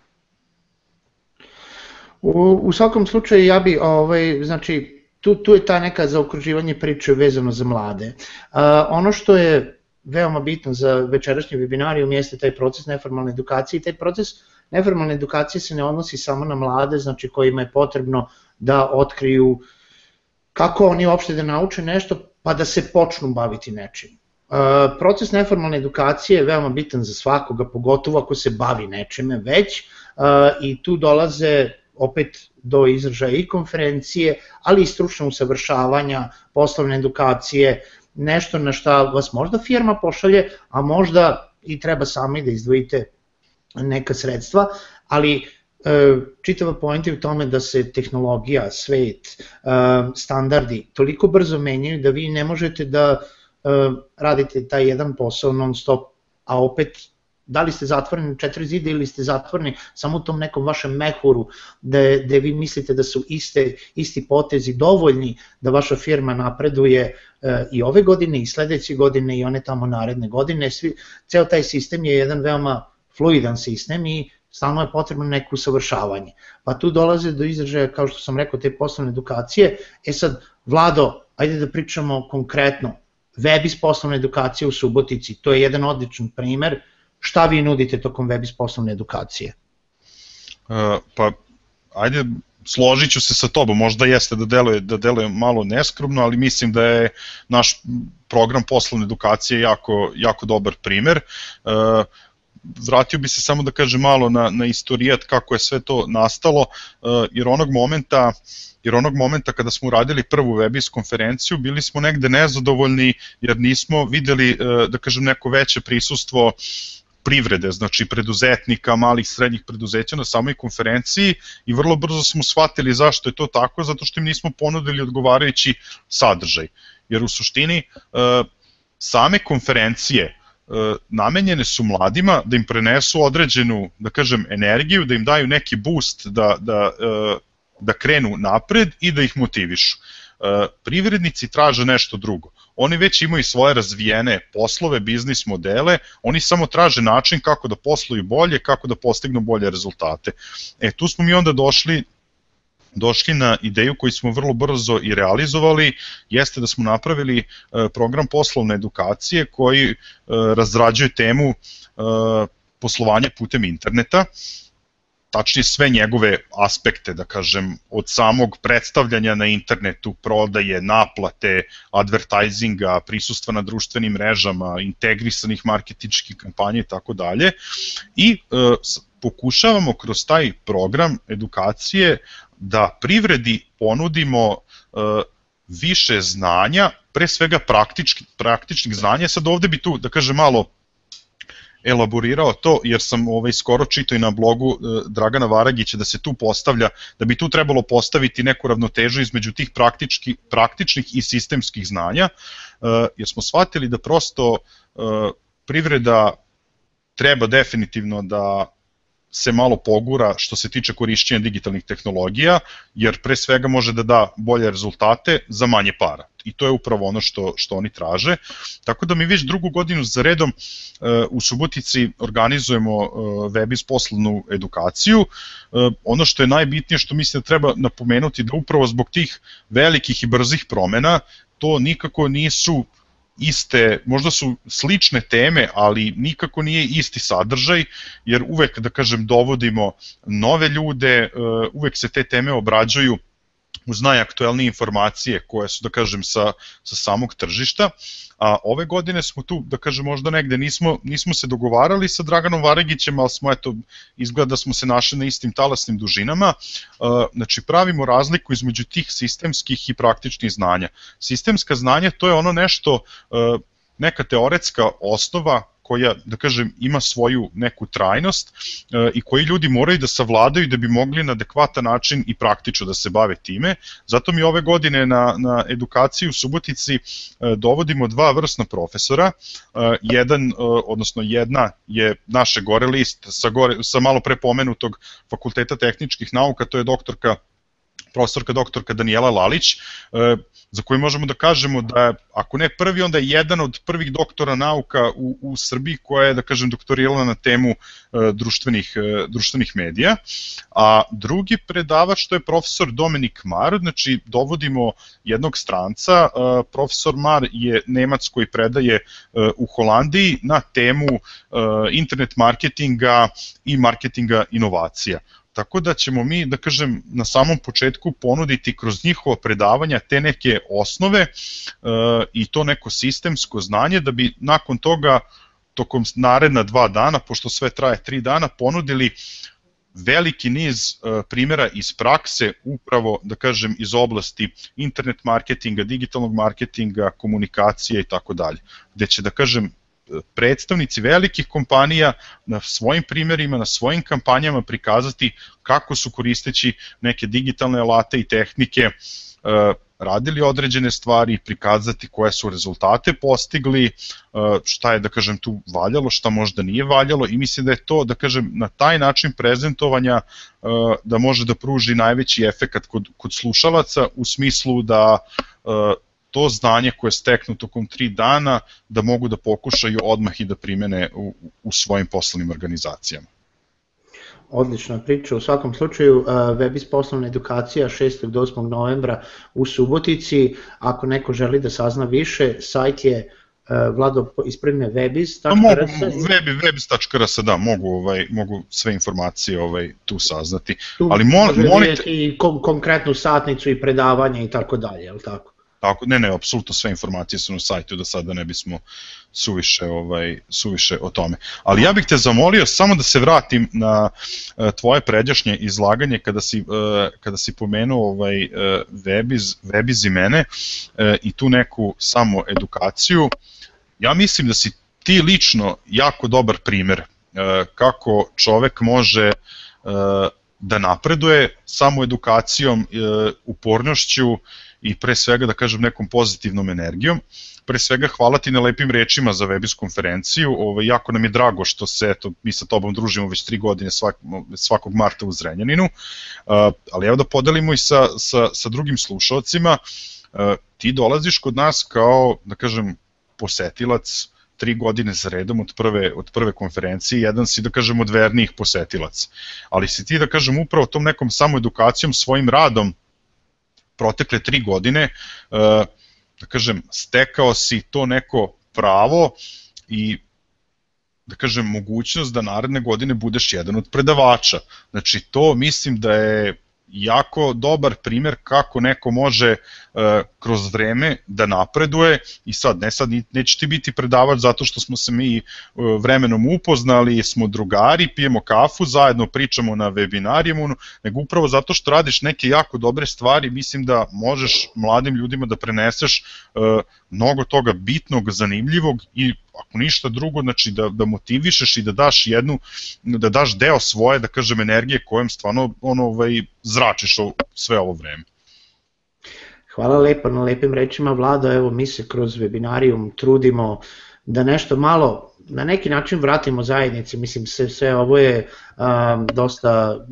U, u svakom slučaju ja bi, ovaj, znači, tu, tu je ta neka zaokruživanje priče vezano za mlade. Uh, ono što je veoma bitno za večerašnji webinarijum jeste taj proces neformalne edukacije i taj proces neformalne edukacije se ne odnosi samo na mlade, znači kojima je potrebno da otkriju kako oni uopšte da nauče nešto, pa da se počnu baviti nečim. Proces neformalne edukacije je veoma bitan za svakoga, pogotovo ako se bavi nečime već i tu dolaze opet do izražaja i konferencije, ali i stručno usavršavanja, poslovne edukacije, nešto na šta vas možda firma pošalje, a možda i treba sami da izdvojite neka sredstva, ali uh, čitava pojenta je u tome da se tehnologija, svet, standardi toliko brzo menjaju da vi ne možete da radite taj jedan posao non stop, a opet da li ste zatvoreni u četiri zida ili ste zatvoreni samo u tom nekom vašem mehuru gde, gde vi mislite da su iste, isti potezi dovoljni da vaša firma napreduje e, i ove godine i sledeće godine i one tamo naredne godine. Svi, ceo taj sistem je jedan veoma fluidan sistem i stalno je potrebno neko usavršavanje. Pa tu dolaze do izražaja, kao što sam rekao, te poslovne edukacije. E sad, Vlado, ajde da pričamo konkretno. Web iz poslovne edukacije u Subotici, to je jedan odličan primer, šta vi nudite tokom web poslovne edukacije? Uh, pa, ajde, složit ću se sa tobom, možda jeste da deluje, da deluje malo neskromno, ali mislim da je naš program poslovne edukacije jako, jako dobar primer. Uh, vratio bi se samo da kažem malo na, na istorijat kako je sve to nastalo, uh, jer onog momenta jer onog momenta kada smo uradili prvu webis konferenciju bili smo negde nezadovoljni jer nismo videli da kažem neko veće prisustvo privrede, znači preduzetnika, malih srednjih preduzeća na samoj konferenciji i vrlo brzo smo shvatili zašto je to tako, zato što im nismo ponudili odgovarajući sadržaj. Jer u suštini e, same konferencije e, namenjene su mladima da im prenesu određenu, da kažem, energiju, da im daju neki boost da, da, e, da krenu napred i da ih motivišu. Privrednici traže nešto drugo oni već imaju svoje razvijene poslove, biznis modele, oni samo traže način kako da posluju bolje, kako da postignu bolje rezultate. E, tu smo mi onda došli došli na ideju koju smo vrlo brzo i realizovali, jeste da smo napravili e, program poslovne edukacije koji e, razrađuje temu e, poslovanja putem interneta tačnije sve njegove aspekte, da kažem, od samog predstavljanja na internetu, prodaje, naplate, advertisinga, prisustva na društvenim mrežama, integrisanih marketičkih kampanja i tako dalje. I e, pokušavamo kroz taj program edukacije da privredi ponudimo e, više znanja, pre svega praktički, praktičnih znanja. Sad ovde bi tu, da kažem, malo elaborirao to, jer sam ovaj, skoro čito i na blogu e, Dragana Varagića da se tu postavlja, da bi tu trebalo postaviti neku ravnotežu između tih praktički, praktičnih i sistemskih znanja, e, jer smo shvatili da prosto e, privreda treba definitivno da se malo pogura što se tiče korišćenja digitalnih tehnologija, jer pre svega može da da bolje rezultate za manje para. I to je upravo ono što, što oni traže. Tako da mi već drugu godinu za redom uh, u Subotici organizujemo uh, webis poslovnu edukaciju. Uh, ono što je najbitnije što mislim da treba napomenuti da upravo zbog tih velikih i brzih promena to nikako nisu iste, možda su slične teme, ali nikako nije isti sadržaj, jer uvek, da kažem, dovodimo nove ljude, uvek se te teme obrađuju uz najaktuelnije informacije koje su, da kažem, sa, sa samog tržišta. A ove godine smo tu, da kažem, možda negde nismo, nismo se dogovarali sa Draganom Varegićem, ali smo, eto, izgleda da smo se našli na istim talasnim dužinama. Znači, pravimo razliku između tih sistemskih i praktičnih znanja. Sistemska znanja, to je ono nešto, neka teoretska osnova koja, da kažem, ima svoju neku trajnost e, i koji ljudi moraju da savladaju da bi mogli na adekvatan način i praktično da se bave time. Zato mi ove godine na, na edukaciji u Subotici e, dovodimo dva vrsna profesora. E, jedan, odnosno jedna je naše gore list sa, gore, sa malo pre pomenutog Fakulteta tehničkih nauka, to je doktorka profesorka doktorka Daniela Lalić, e, za koju možemo da kažemo da ako ne prvi, onda je jedan od prvih doktora nauka u, u Srbiji koja je, da kažem, doktorirala na temu e, društvenih, e, društvenih medija. A drugi predavač, to je profesor Dominik Mar, znači dovodimo jednog stranca, profesor Mar je Nemac koji predaje u Holandiji na temu internet marketinga i marketinga inovacija. Tako da ćemo mi, da kažem, na samom početku ponuditi kroz njihova predavanja te neke osnove e, i to neko sistemsko znanje da bi nakon toga tokom naredna dva dana, pošto sve traje tri dana, ponudili veliki niz e, primjera iz prakse, upravo, da kažem, iz oblasti internet marketinga, digitalnog marketinga, komunikacije i tako dalje, gde će, da kažem, predstavnici velikih kompanija na svojim primjerima, na svojim kampanjama prikazati kako su koristeći neke digitalne alate i tehnike e, radili određene stvari, prikazati koje su rezultate postigli, e, šta je, da kažem, tu valjalo, šta možda nije valjalo i mislim da je to, da kažem, na taj način prezentovanja e, da može da pruži najveći efekat kod, kod slušalaca u smislu da to znanje koje je steknu tokom tri dana da mogu da pokušaju odmah i da primene u, u svojim poslovnim organizacijama. Odlična priča. U svakom slučaju, Webis poslovna edukacija 6. do 8. novembra u Subotici. Ako neko želi da sazna više, sajt je Vlado ispremne webis.rs. Webi, webis.rs, da, mogu, ovaj, mogu sve informacije ovaj, tu saznati. Tu Ali mol, molite... I kon, konkretnu satnicu i predavanje i tako dalje, je tako? Tako, ne, ne, apsolutno sve informacije su na sajtu da sada ne bismo suviše, ovaj, suviše o tome. Ali ja bih te zamolio samo da se vratim na uh, tvoje pređašnje izlaganje kada si, uh, kada si pomenuo ovaj, uh, webiz, webiz i mene i tu neku samo edukaciju. Ja mislim da si ti lično jako dobar primer kako čovek može da napreduje samo edukacijom, uh, upornošću i pre svega da kažem nekom pozitivnom energijom. Pre svega hvala ti na lepim rečima za Webis konferenciju, ovaj, jako nam je drago što se eto, mi sa tobom družimo već tri godine svak, svakog marta u Zrenjaninu, uh, ali evo da podelimo i sa, sa, sa drugim slušalcima, uh, ti dolaziš kod nas kao, da kažem, posetilac tri godine za redom od prve, od prve konferencije, jedan si da kažem od vernijih posetilaca. Ali si ti da kažem upravo tom nekom samoedukacijom, svojim radom protekle tri godine, e, da kažem, stekao si to neko pravo i da kažem, mogućnost da naredne godine budeš jedan od predavača. Znači, to mislim da je jako dobar primer kako neko može e, kroz vreme da napreduje i sad ne sad neće ti biti predavač zato što smo se mi e, vremenom upoznali, smo drugari, pijemo kafu, zajedno pričamo na webinarijemu, nego upravo zato što radiš neke jako dobre stvari, mislim da možeš mladim ljudima da preneseš e, mnogo toga bitnog, zanimljivog i ako ništa drugo, znači da, da motivišeš i da daš jednu, da daš deo svoje, da kažem, energije kojem stvarno ono, ovaj, zračiš sve ovo vreme. Hvala lepo na lepim rečima Vlado, evo mi se kroz webinarijum trudimo da nešto malo na neki način vratimo zajednici, mislim sve, sve ovo je um, dosta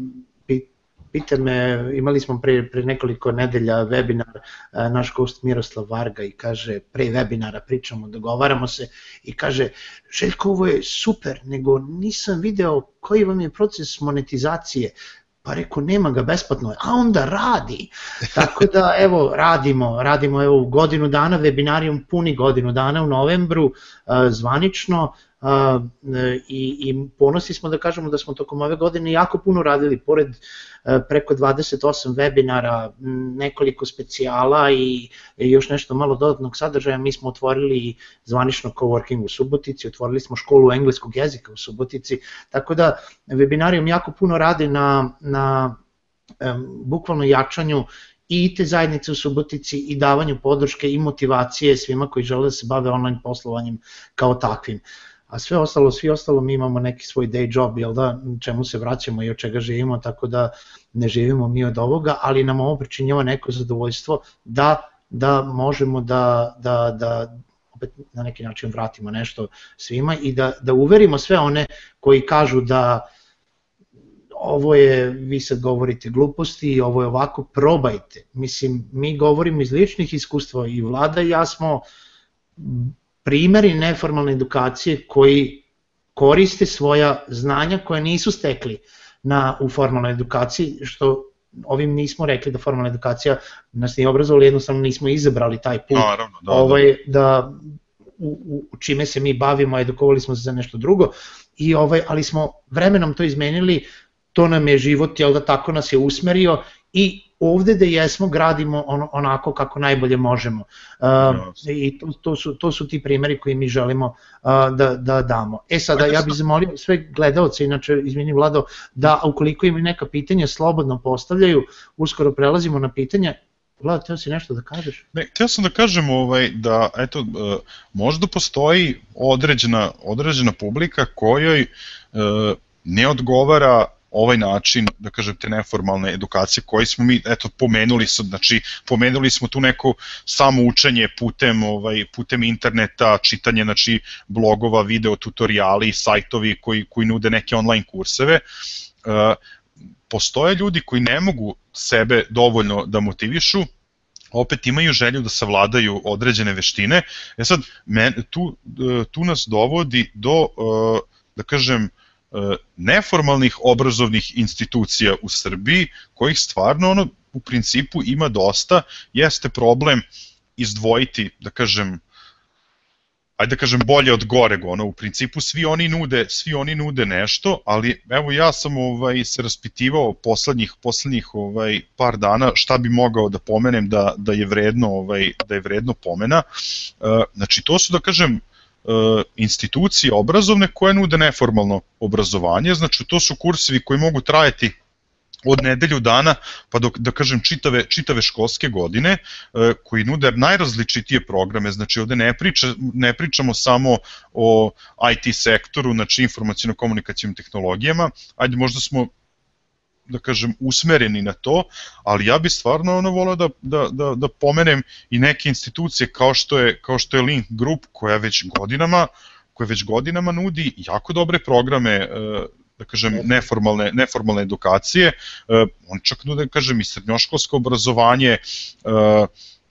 pita me, imali smo pre, pre nekoliko nedelja webinar, naš gost Miroslav Varga i kaže, pre webinara pričamo, dogovaramo se i kaže, Željko, ovo je super, nego nisam video koji vam je proces monetizacije, Pa reko, nema ga besplatno, a onda radi. Tako da, evo, radimo, radimo evo, godinu dana, webinarijum puni godinu dana u novembru, zvanično, uh, i, i ponosi smo da kažemo da smo tokom ove godine jako puno radili, pored uh, preko 28 webinara, nekoliko specijala i, još nešto malo dodatnog sadržaja, mi smo otvorili zvanično coworking u Subotici, otvorili smo školu engleskog jezika u Subotici, tako da webinarijum jako puno radi na, na bukvalno jačanju i te zajednice u Subotici i davanju podrške i motivacije svima koji žele da se bave online poslovanjem kao takvim. A sve ostalo, svi ostalo mi imamo neki svoj day job, jel da, čemu se vraćamo i od čega živimo, tako da ne živimo mi od ovoga, ali nam ovo pričinjava neko zadovoljstvo da, da možemo da, da, da opet na neki način vratimo nešto svima i da, da uverimo sve one koji kažu da ovo je, vi sad govorite gluposti, ovo je ovako, probajte. Mislim, mi govorimo iz ličnih iskustva i vlada i ja smo primeri neformalne edukacije koji koriste svoja znanja koja nisu stekli na, u formalnoj edukaciji, što ovim nismo rekli da formalna edukacija nas nije obrazovala, jednostavno nismo izabrali taj put. Naravno, da, ovaj, da u, u čime se mi bavimo, edukovali smo se za nešto drugo, i ovaj, ali smo vremenom to izmenili to nam je život, jel da tako nas je usmerio i ovde da jesmo gradimo on, onako kako najbolje možemo. Uh, I to, to, su, to su ti primeri koji mi želimo uh, da, da damo. E sada, ja bih zamolio sve gledalce, inače, izvini Vlado, da ukoliko imaju neka pitanja, slobodno postavljaju, uskoro prelazimo na pitanja, Vlada, teo si nešto da kažeš? Ne, htio sam da kažem ovaj, da eto, uh, možda postoji određena, određena publika kojoj uh, ne odgovara ovaj način, da kažem, te neformalne edukacije koji smo mi, eto, pomenuli su, znači, pomenuli smo tu neko samo učenje putem, ovaj, putem interneta, čitanje, znači, blogova, video, tutoriali, sajtovi koji, koji nude neke online kurseve. Uh, postoje ljudi koji ne mogu sebe dovoljno da motivišu, opet imaju želju da savladaju određene veštine. E sad, men, tu, e, tu nas dovodi do, e, da kažem, E, neformalnih obrazovnih institucija u Srbiji, kojih stvarno ono u principu ima dosta, jeste problem izdvojiti, da kažem, ajde da kažem bolje od goreg, ono u principu svi oni nude, svi oni nude nešto, ali evo ja sam ovaj se raspitivao poslednjih poslednjih ovaj par dana šta bi mogao da pomenem da da je vredno ovaj da je vredno pomena. E, znači to su da kažem E, institucije obrazovne koje nude neformalno obrazovanje, znači to su kursevi koji mogu trajati od nedelju dana pa do, da kažem čitave, čitave školske godine e, koji nude najrazličitije programe, znači ovde ne, priča, ne pričamo samo o IT sektoru, znači informacijno-komunikacijnim tehnologijama, ajde možda smo da kažem, usmereni na to, ali ja bi stvarno ono volao da, da, da, da pomenem i neke institucije kao što je, kao što je Link Group koja već godinama koja već godinama nudi jako dobre programe e, da kažem neformalne neformalne edukacije. E, on čak nude da kažem i srednjoškolsko obrazovanje e,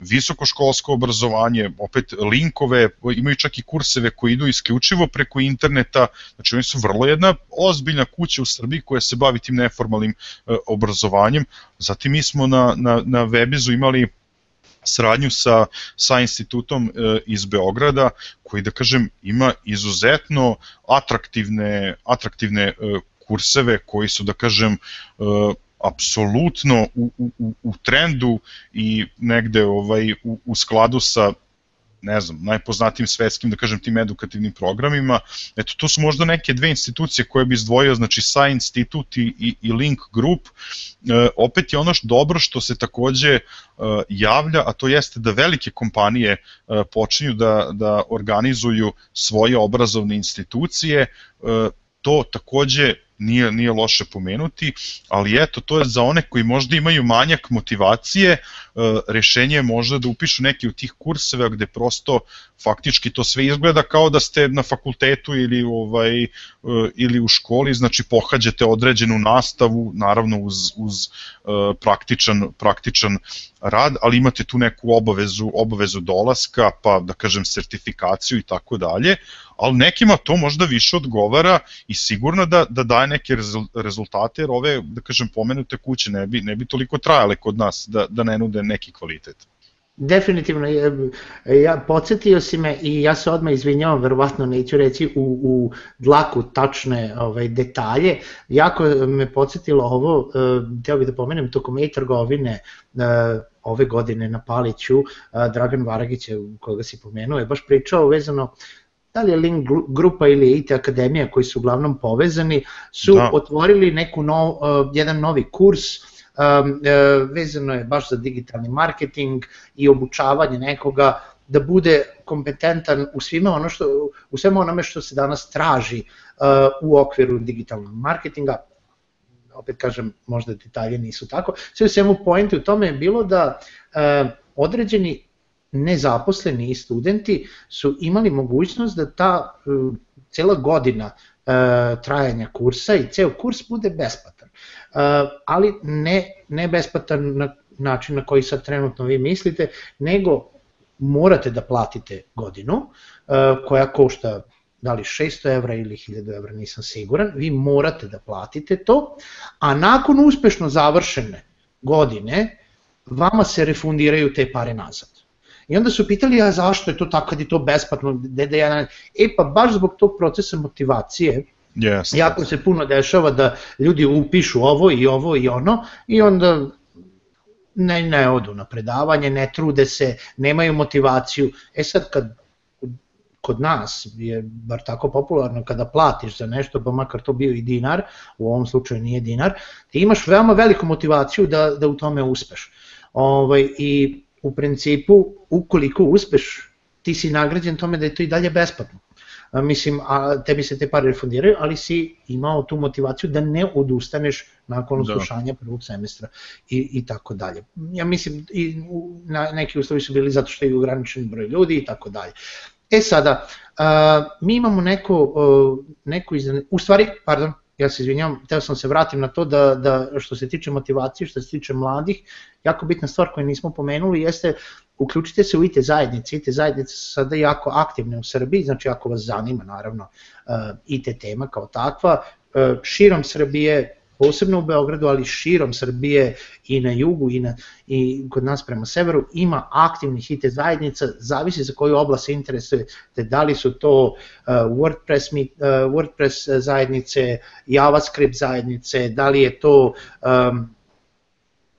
visokoškolsko obrazovanje, opet linkove, imaju čak i kurseve koji idu isključivo preko interneta, znači oni su vrlo jedna ozbiljna kuća u Srbiji koja se bavi tim neformalnim e, obrazovanjem. Zatim mi smo na, na, na Webizu imali sradnju sa, sa institutom e, iz Beograda koji da kažem ima izuzetno atraktivne, atraktivne e, kurseve koji su da kažem e, apsolutno u, u, u trendu i negde ovaj u, u skladu sa ne znam, najpoznatijim svetskim, da kažem, tim edukativnim programima. Eto, to su možda neke dve institucije koje bi izdvojio, znači Sa Institut i, i, i Link Group. E, opet je ono što dobro što se takođe e, javlja, a to jeste da velike kompanije e, počinju da, da organizuju svoje obrazovne institucije, e, to takođe nije, nije loše pomenuti, ali eto, to je za one koji možda imaju manjak motivacije, e, rešenje je možda da upišu neki od tih kurseva gde prosto faktički to sve izgleda kao da ste na fakultetu ili ovaj e, ili u školi, znači pohađate određenu nastavu, naravno uz, uz e, praktičan, praktičan rad, ali imate tu neku obavezu, obavezu dolaska, pa da kažem sertifikaciju i tako dalje, ali nekima to možda više odgovara i sigurno da, da daje neke rezultate, jer ove, da kažem, pomenute kuće ne bi, ne bi toliko trajale kod nas da, da ne nude neki kvalitet. definitivno, ja, podsjetio si me i ja se odmah izvinjavam, verovatno neću reći u, u dlaku tačne ovaj, detalje, jako me podsjetilo ovo, htio bih da pomenem, tokom e-trgovine ove godine na Paliću, Dragan Varagić, koga si pomenuo, je baš pričao vezano da li je Link grupa ili IT Akademija koji su uglavnom povezani, su da. otvorili neku nov, jedan novi kurs um, vezano je baš za digitalni marketing i obučavanje nekoga da bude kompetentan u svime ono što u svemu onome što se danas traži uh, u okviru digitalnog marketinga opet kažem možda detalje nisu tako sve u svemu poenti u tome je bilo da uh, određeni nezaposleni studenti su imali mogućnost da ta uh, cela godina uh, trajanja kursa i ceo kurs bude besplatan. Uh, ali ne, ne besplatan na način na koji sad trenutno vi mislite, nego morate da platite godinu koja košta da li 600 evra ili 1000 evra, nisam siguran, vi morate da platite to, a nakon uspešno završene godine, vama se refundiraju te pare nazad. I onda su pitali, a zašto je to tako kad je to besplatno, da ja... E pa baš zbog tog procesa motivacije, Yes. Jako se puno dešava da ljudi upišu ovo i ovo i ono i onda ne, ne odu na predavanje, ne trude se, nemaju motivaciju. E sad kad kod nas je bar tako popularno kada platiš za nešto, pa makar to bio i dinar, u ovom slučaju nije dinar, ti imaš veoma veliku motivaciju da, da u tome uspeš. Ovaj, I u principu, ukoliko uspeš, ti si nagrađen tome da je to i dalje besplatno mislim, a tebi se te pare refundiraju, ali si imao tu motivaciju da ne odustaneš nakon da. slušanja prvog semestra i, i tako dalje. Ja mislim, i na, neki uslovi su bili zato što je ograničen broj ljudi i tako dalje. E sada, a, mi imamo neko, neko izdan... u stvari, pardon, ja se izvinjam, teo sam se vratim na to da, da što se tiče motivacije, što se tiče mladih, jako bitna stvar koju nismo pomenuli jeste uključite se u IT zajednice, IT zajednice su sada jako aktivne u Srbiji, znači ako vas zanima naravno uh, IT tema kao takva, uh, širom Srbije, posebno u Beogradu, ali širom Srbije i na jugu i, na, i kod nas prema severu, ima aktivnih IT zajednica, zavisi za koju oblast se interesujete, da li su to uh, WordPress, uh, WordPress zajednice, JavaScript zajednice, da li je to um,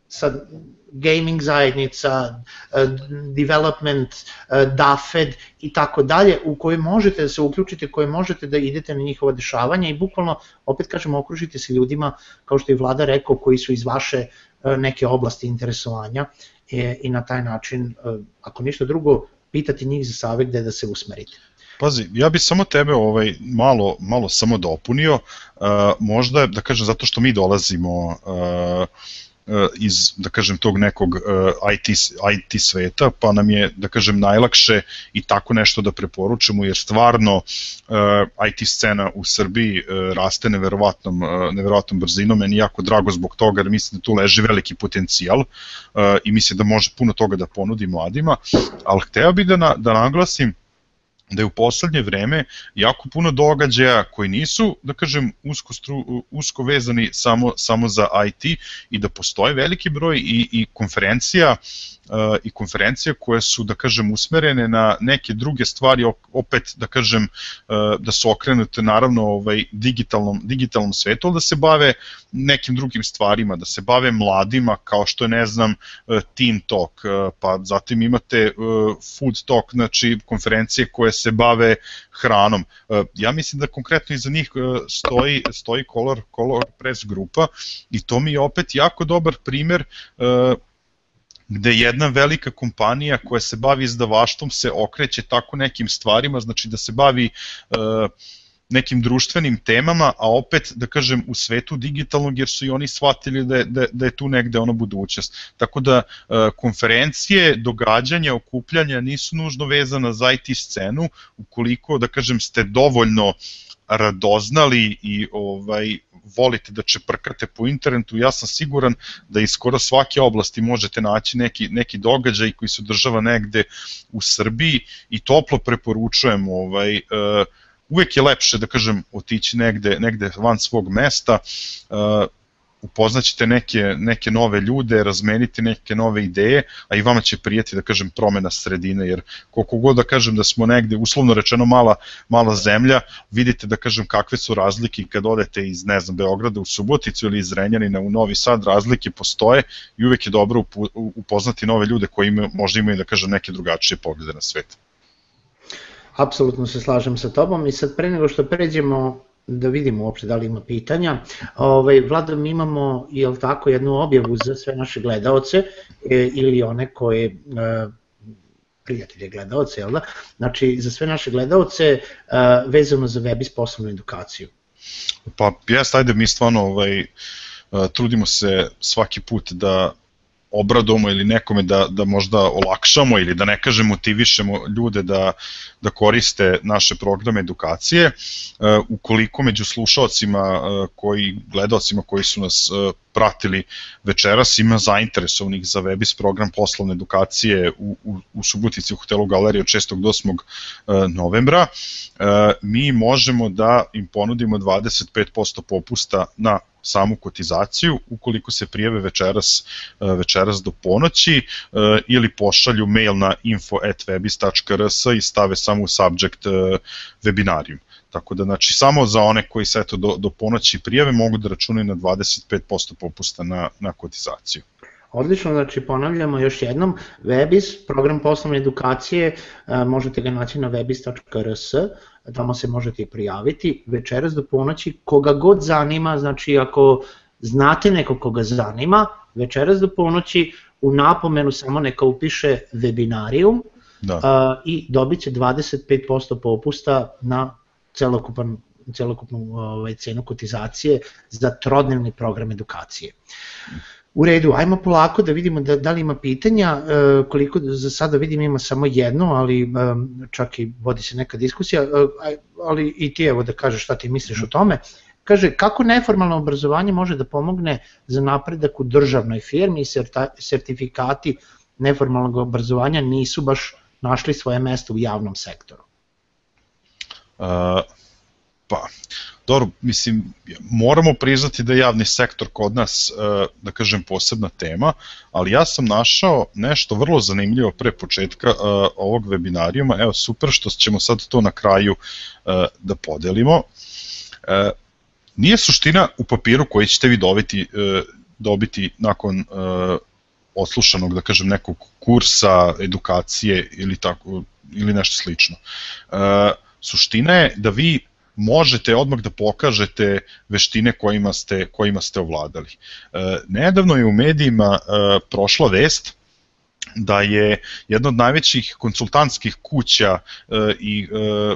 sad gaming zajednica, e, development, e, DAFED i tako dalje, u koje možete da se uključite, koje možete da idete na njihova dešavanja i bukvalno, opet kažemo, okružite se ljudima, kao što je vlada rekao, koji su iz vaše e, neke oblasti interesovanja i na taj način, ako ništa drugo, pitati njih za savjet gde da se usmerite. Pazi, ja bih samo tebe ovaj malo malo samo dopunio, uh, možda da kažem zato što mi dolazimo uh, iz, da kažem, tog nekog e, IT, IT sveta, pa nam je, da kažem, najlakše i tako nešto da preporučimo, jer stvarno e, IT scena u Srbiji raste neverovatnom, neverovatnom brzinom, meni jako drago zbog toga, jer mislim da tu leži veliki potencijal i mislim da može puno toga da ponudi mladima, ali hteo bih da, na, da naglasim da je u poslednje vreme jako puno događaja koji nisu, da kažem, usko, stru, usko vezani samo, samo za IT i da postoje veliki broj i, i konferencija i konferencije koje su, da kažem, usmerene na neke druge stvari, opet, da kažem, da su okrenute naravno ovaj, digitalnom, digitalnom svetu, ali da se bave nekim drugim stvarima, da se bave mladima, kao što je, ne znam, Teen Talk, pa zatim imate Food Talk, znači konferencije koje se bave hranom. Ja mislim da konkretno iza njih stoji, stoji Color, Color Press grupa i to mi je opet jako dobar primer gde jedna velika kompanija koja se bavi izdavaštvom se okreće tako nekim stvarima, znači da se bavi uh, nekim društvenim temama, a opet, da kažem, u svetu digitalnog, jer su i oni shvatili da je, da, da je tu negde ono budućnost. Tako da uh, konferencije, događanja, okupljanja nisu nužno vezana za IT scenu, ukoliko, da kažem, ste dovoljno radoznali i ovaj volite da čeprkate po internetu, ja sam siguran da iz skoro svake oblasti možete naći neki, neki događaj koji se održava negde u Srbiji i toplo preporučujem ovaj, uh, uvek je lepše da kažem otići negde, negde van svog mesta uh, upoznaćete neke, neke nove ljude, razmeniti neke nove ideje, a i vama će prijeti, da kažem, promena sredine, jer koliko god da kažem da smo negde, uslovno rečeno, mala, mala zemlja, vidite da kažem kakve su razlike kad odete iz, ne znam, Beograda u Suboticu ili iz Renjanina u Novi Sad, razlike postoje i uvek je dobro upoznati nove ljude koji imaju, možda imaju, da kažem, neke drugačije poglede na svet. Apsolutno se slažem sa tobom i sad pre nego što pređemo da vidimo uopšte da li ima pitanja. Ovaj, Vlado, mi imamo, jel tako, jednu objavu za sve naše gledaoce e, ili one koje e, prijatelje gledaoce, jel da? Znači, za sve naše gledaoce e, vezano za web i poslovnu edukaciju. Pa, jes, ajde, mi stvarno ovaj, e, trudimo se svaki put da obradujemo ili nekome da, da možda olakšamo ili da ne kažem motivišemo ljude da, da koriste naše programe edukacije. E, ukoliko među slušalcima e, koji, gledalcima koji su nas e, pratili večeras ima zainteresovanih za Webis program poslovne edukacije u, u, u Subotici u hotelu Galerije od 6. do 8. novembra, mi možemo da im ponudimo 25% popusta na samu kotizaciju ukoliko se prijave večeras, e, večeras do ponoći e, ili pošalju mail na info.webis.rs i stave samo u subject e, webinarium. Tako da, znači, samo za one koji se eto do, do ponoći prijave mogu da računaju na 25% popusta na, na kotizaciju. Odlično, znači ponavljamo još jednom, Webis, program poslovne edukacije, možete ga naći na webis.rs, tamo se možete i prijaviti, večeras do ponoći, koga god zanima, znači ako znate nekog koga zanima, večeras do ponoći u napomenu samo neka upiše webinarium da. a, i dobit će 25% popusta na celokupan celokupnu ovaj, cenu kotizacije za trodnevni program edukacije. U redu, ajmo polako da vidimo da, da li ima pitanja, e, koliko za sada vidim ima samo jedno, ali e, čak i vodi se neka diskusija, e, ali i ti evo da kažeš šta ti misliš o tome. Kaže, kako neformalno obrazovanje može da pomogne za napredak u državnoj firmi i sertifikati neformalnog obrazovanja nisu baš našli svoje mesto u javnom sektoru? Uh, pa, dobro, mislim, moramo priznati da je javni sektor kod nas, e, da kažem, posebna tema, ali ja sam našao nešto vrlo zanimljivo pre početka e, ovog webinarijuma, evo super što ćemo sad to na kraju e, da podelimo. Nije suština u papiru koji ćete vi dobiti, dobiti nakon oslušanog, da kažem, nekog kursa, edukacije ili, tako, ili nešto slično. Suština je da vi možete odmah da pokažete veštine kojima ste, kojima ste ovladali. E, nedavno je u medijima e, prošla vest da je jedna od najvećih konsultantskih kuća e, i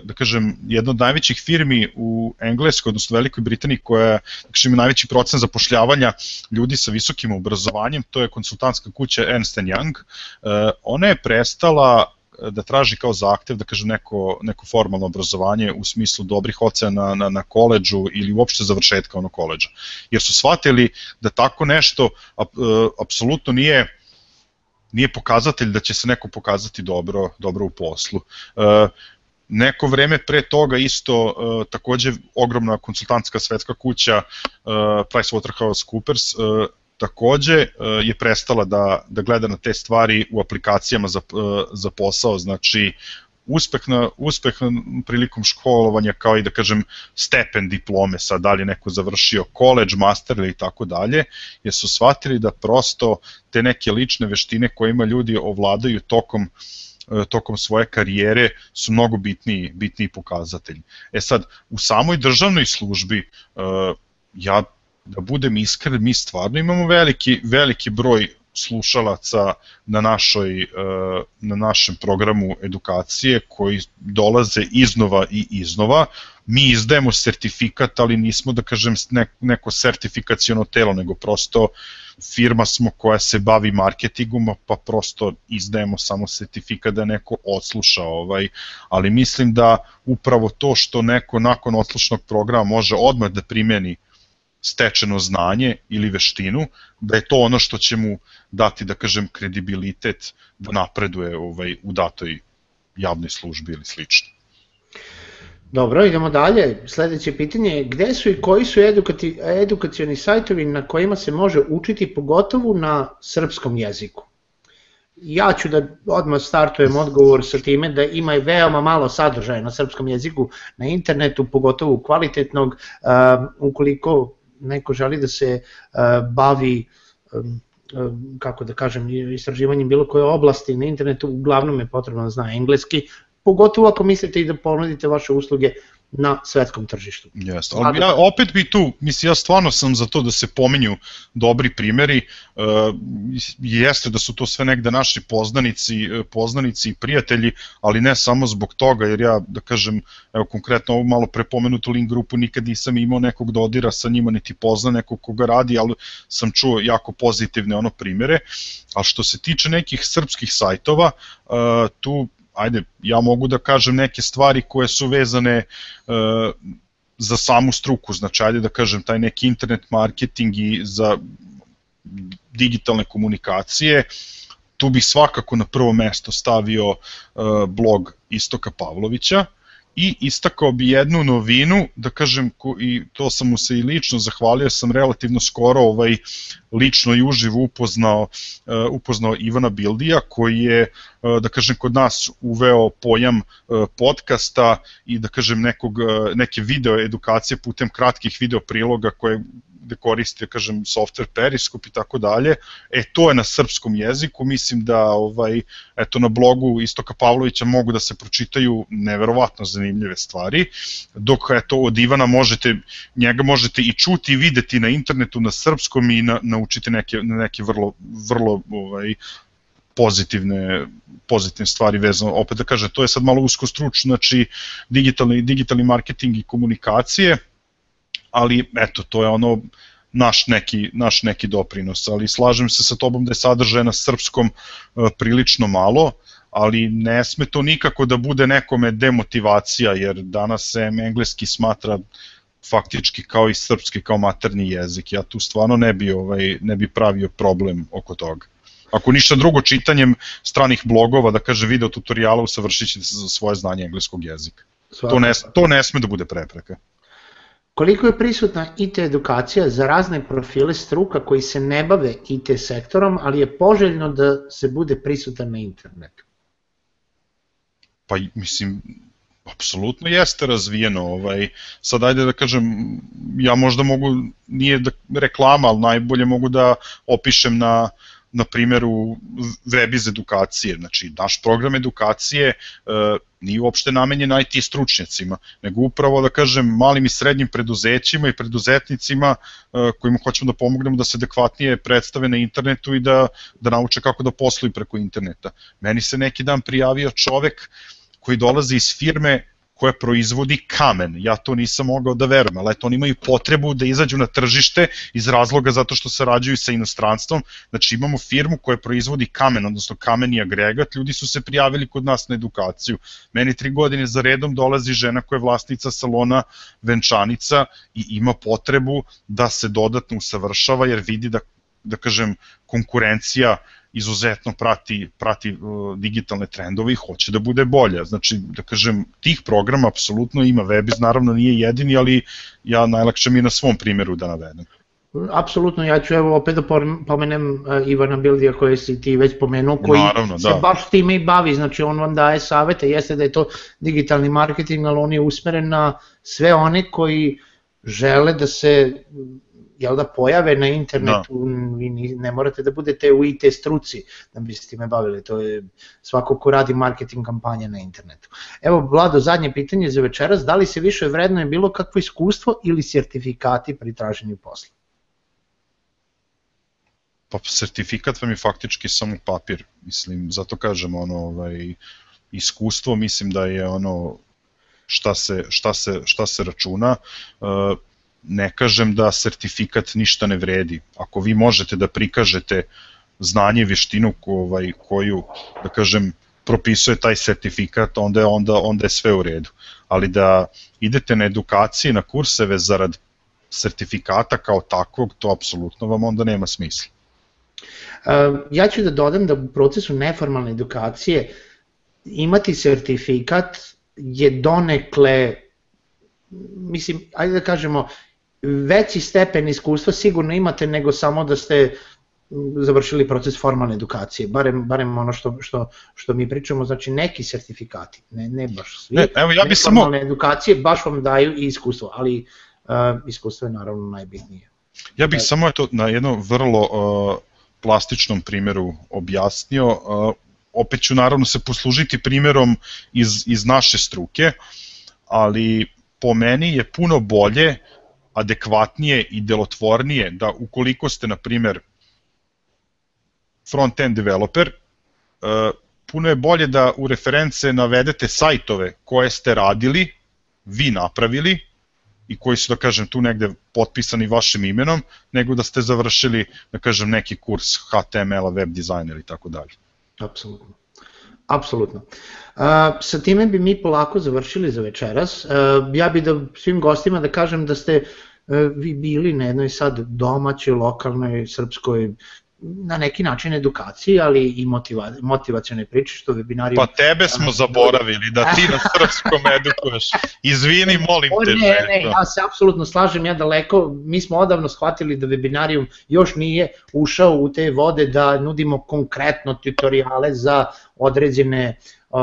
da kažem jedna od najvećih firmi u Engleskoj odnosno Velikoj Britaniji koja da kažem, ima najveći procent zapošljavanja ljudi sa visokim obrazovanjem, to je konsultantska kuća Ernst Young. Ona je prestala da traži kao zahtev, da kažem, neko, neko formalno obrazovanje u smislu dobrih ocena na, na koleđu ili uopšte završetka ono koleđa. Jer su shvatili da tako nešto e, apsolutno nije nije pokazatelj da će se neko pokazati dobro, dobro u poslu. E, neko vreme pre toga isto e, takođe ogromna konsultantska svetska kuća e, PricewaterhouseCoopers e, takođe e, je prestala da, da gleda na te stvari u aplikacijama za, e, za posao, znači uspeh, na, uspeh prilikom školovanja kao i da kažem stepen diplome, sad da li je neko završio college, master ili tako dalje, jer su shvatili da prosto te neke lične veštine koje ima ljudi ovladaju tokom e, tokom svoje karijere su mnogo bitniji, bitniji pokazatelji. E sad, u samoj državnoj službi ja da budem iskren, mi stvarno imamo veliki, veliki broj slušalaca na, našoj, e, na našem programu edukacije koji dolaze iznova i iznova. Mi izdajemo sertifikat, ali nismo da kažem neko sertifikacijono telo, nego prosto firma smo koja se bavi marketingom, pa prosto izdajemo samo sertifikat da neko odsluša ovaj, ali mislim da upravo to što neko nakon odslušnog programa može odmah da primeni stečeno znanje ili veštinu, da je to ono što će mu dati, da kažem, kredibilitet da napreduje ovaj, u datoj javnoj službi ili slično. Dobro, idemo dalje. Sledeće pitanje je gde su i koji su edukati, edukacioni sajtovi na kojima se može učiti pogotovo na srpskom jeziku? Ja ću da odmah startujem odgovor sa time da ima veoma malo sadržaja na srpskom jeziku na internetu, pogotovo kvalitetnog, ukoliko neko želi da se uh, bavi um, kako da kažem, istraživanjem bilo koje oblasti na internetu, uglavnom je potrebno da zna engleski, pogotovo ako mislite i da ponudite vaše usluge na svetskom tržištu. Jeste, ali ja opet bi tu, mislim ja stvarno sam za to da se pominju dobri primeri, uh, jeste da su to sve negde naši poznanici, e, poznanici i prijatelji, ali ne samo zbog toga, jer ja da kažem, evo konkretno ovo malo prepomenutu link grupu nikad nisam imao nekog dodira sa njima, niti pozna nekog koga radi, ali sam čuo jako pozitivne ono primere, a što se tiče nekih srpskih sajtova, uh, tu ajde, ja mogu da kažem neke stvari koje su vezane uh, za samu struku, znači ajde da kažem taj neki internet marketing i za digitalne komunikacije, tu bih svakako na prvo mesto stavio uh, blog Istoka Pavlovića, i istakao bi jednu novinu, da kažem, i to sam mu se i lično zahvalio, sam relativno skoro ovaj lično i uživo upoznao, uh, upoznao Ivana Bildija, koji je, uh, da kažem, kod nas uveo pojam uh, podcasta i da kažem nekog, neke video edukacije putem kratkih video priloga koje gde koriste, kažem, software Periscope i tako dalje, e to je na srpskom jeziku, mislim da ovaj, eto na blogu Istoka Pavlovića mogu da se pročitaju neverovatno zanimljive stvari, dok eto od Ivana možete, njega možete i čuti i videti na internetu na srpskom i na, naučiti neke, neke vrlo, vrlo ovaj, pozitivne pozitivne stvari vezano. Opet da kažem to je sad malo usko stručno znači digitalni digitalni marketing i komunikacije ali eto, to je ono naš neki, naš neki doprinos, ali slažem se sa tobom da je sadržaj na srpskom e, prilično malo, ali ne sme to nikako da bude nekome demotivacija, jer danas se engleski smatra faktički kao i srpski kao materni jezik. Ja tu stvarno ne bi ovaj ne bi pravio problem oko toga. Ako ništa drugo čitanjem stranih blogova, da kaže video tutoriala ćete svoje znanje engleskog jezika. To ne, to ne sme da bude prepreka. Koliko je prisutna IT edukacija za razne profile struka koji se ne bave IT sektorom, ali je poželjno da se bude prisutan na internetu? Pa mislim, apsolutno jeste razvijeno. Ovaj, sad ajde da kažem, ja možda mogu, nije da reklama, ali najbolje mogu da opišem na na primjeru web iz edukacije. Znači, naš program edukacije e, nije uopšte namenjen IT stručnjacima, nego upravo, da kažem, malim i srednjim preduzećima i preduzetnicima e, kojima hoćemo da pomognemo da se adekvatnije predstave na internetu i da, da nauče kako da posluju preko interneta. Meni se neki dan prijavio čovek koji dolazi iz firme koja proizvodi kamen. Ja to nisam mogao da verujem, ali eto, oni imaju potrebu da izađu na tržište iz razloga zato što sarađuju sa inostranstvom. Znači imamo firmu koja proizvodi kamen, odnosno kameni agregat, ljudi su se prijavili kod nas na edukaciju. Meni tri godine za redom dolazi žena koja je vlasnica salona Venčanica i ima potrebu da se dodatno usavršava jer vidi da da kažem konkurencija izuzetno prati, prati uh, digitalne trendove i hoće da bude bolja. Znači, da kažem, tih programa apsolutno ima, Webiz naravno nije jedini, ali ja najlakše mi na svom primjeru da navedem. Apsolutno, ja ću evo opet da pomenem uh, Ivana Bildija koje si ti već pomenuo, koji Naravno, se da. baš time i bavi, znači on vam daje savete, jeste da je to digitalni marketing, ali on je usmeren na sve one koji žele da se jel da pojave na internetu, da. vi ne morate da budete u IT struci da bi se time bavili, to je svako ko radi marketing kampanje na internetu. Evo, Vlado, zadnje pitanje za večeras, da li se više vredno je bilo kakvo iskustvo ili sertifikati pri traženju posla? Pa sertifikat vam je faktički samo papir, mislim, zato kažem, ono, ovaj, iskustvo mislim da je ono šta se, šta se, šta se računa. Ne kažem da sertifikat ništa ne vredi. Ako vi možete da prikažete znanje i vještinu ovaj, koju, da kažem, propisuje taj sertifikat, onda je, onda, onda je sve u redu. Ali da idete na edukacije, na kurseve zarad sertifikata kao takvog, to apsolutno vam onda nema smisla. Ja ću da dodam da u procesu neformalne edukacije imati sertifikat je donekle mislim, ajde da kažemo, veći stepen iskustva sigurno imate nego samo da ste završili proces formalne edukacije, barem, barem ono što, što, što mi pričamo, znači neki sertifikati, ne, ne baš svi, ne, evo ja bi samo... formalne edukacije baš vam daju i iskustvo, ali uh, iskustvo je naravno najbitnije. Ja bih samo to na jednom vrlo uh, plastičnom primjeru objasnio, uh, opet ću naravno se poslužiti primjerom iz, iz naše struke, ali po meni je puno bolje, adekvatnije i delotvornije da ukoliko ste, na primjer, front-end developer, uh, puno je bolje da u reference navedete sajtove koje ste radili, vi napravili, i koji su, da kažem, tu negde potpisani vašim imenom, nego da ste završili, da kažem, neki kurs HTML-a, web dizajna ili tako dalje. Apsolutno. Apsolutno. Sa time bi mi polako završili za večeras. Ja bi da svim gostima da kažem da ste vi bili na jednoj sad domaćoj, lokalnoj, srpskoj na neki način edukaciji, ali i motiva, motivacione priče, što webinari... Pa tebe smo zaboravili, da ti na srpskom edukuješ. Izvini, molim te. Ne, ne, ja se apsolutno slažem, ja daleko, mi smo odavno shvatili da webinarijum još nije ušao u te vode da nudimo konkretno tutoriale za određene uh,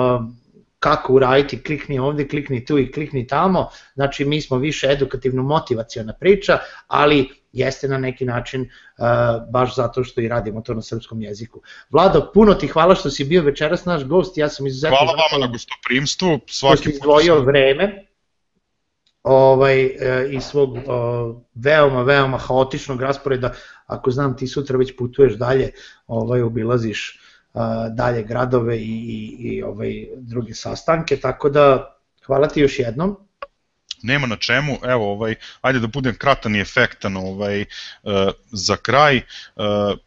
kako uraditi, klikni ovde, klikni tu i klikni tamo, znači mi smo više edukativno motivacijona priča, ali jeste na neki način uh, baš zato što i radimo to na srpskom jeziku. Vlado, puno ti hvala što si bio večeras naš gost, ja sam izuzetno... Hvala vama na gostoprimstvu, svaki put... Što vreme ovaj, e, iz svog o, veoma, veoma haotičnog rasporeda, ako znam ti sutra već putuješ dalje, ovaj, obilaziš a, dalje gradove i, i, i ovaj, druge sastanke, tako da hvala ti još jednom nema na čemu, evo, ovaj, ajde da budem kratan i efektan ovaj, uh, za kraj, uh,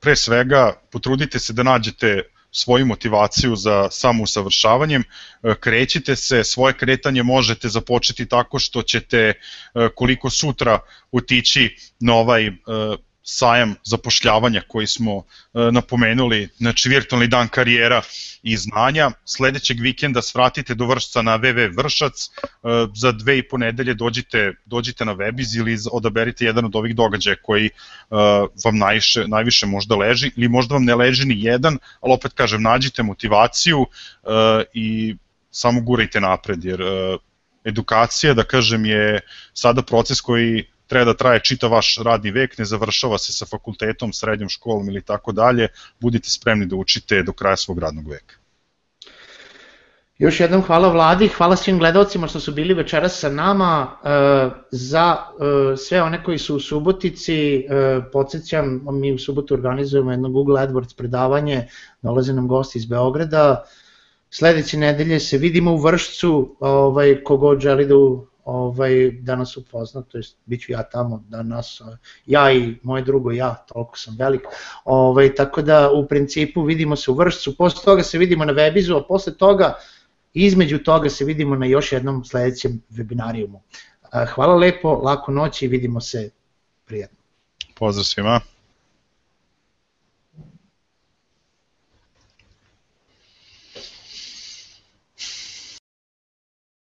pre svega potrudite se da nađete svoju motivaciju za samousavršavanjem, e, krećite se, svoje kretanje možete započeti tako što ćete koliko sutra otići na ovaj sajam zapošljavanja koji smo e, napomenuli, znači virtualni dan karijera i znanja. Sledećeg vikenda svratite do vršca na www vršac, e, za dve i po nedelje dođite, dođite na webiz ili odaberite jedan od ovih događaja koji e, vam najviše, najviše možda leži ili možda vam ne leži ni jedan, ali opet kažem, nađite motivaciju i samo gurajte napred, jer edukacija, da kažem, je sada proces koji treba da traje čita vaš radni vek, ne završava se sa fakultetom, srednjom školom ili tako dalje, budite spremni da učite do kraja svog radnog veka. Još jednom hvala vladi, hvala svim gledalcima što su bili večeras sa nama. E, za e, sve one koji su u Subotici, e, podsjećam, mi u subotu organizujemo jedno Google AdWords predavanje, dolaze nam gosti iz Beograda. Sledeće nedelje se vidimo u Vršcu, ovaj, kogod želi da ovaj, da nas upozna, to jest bit ću ja tamo danas, ja i moje drugo ja, toliko sam velik, ovaj, tako da u principu vidimo se u vršcu, posle toga se vidimo na webizu, a posle toga između toga se vidimo na još jednom sledećem webinarijumu. Hvala lepo, lako noć i vidimo se prijatno. Pozdrav svima.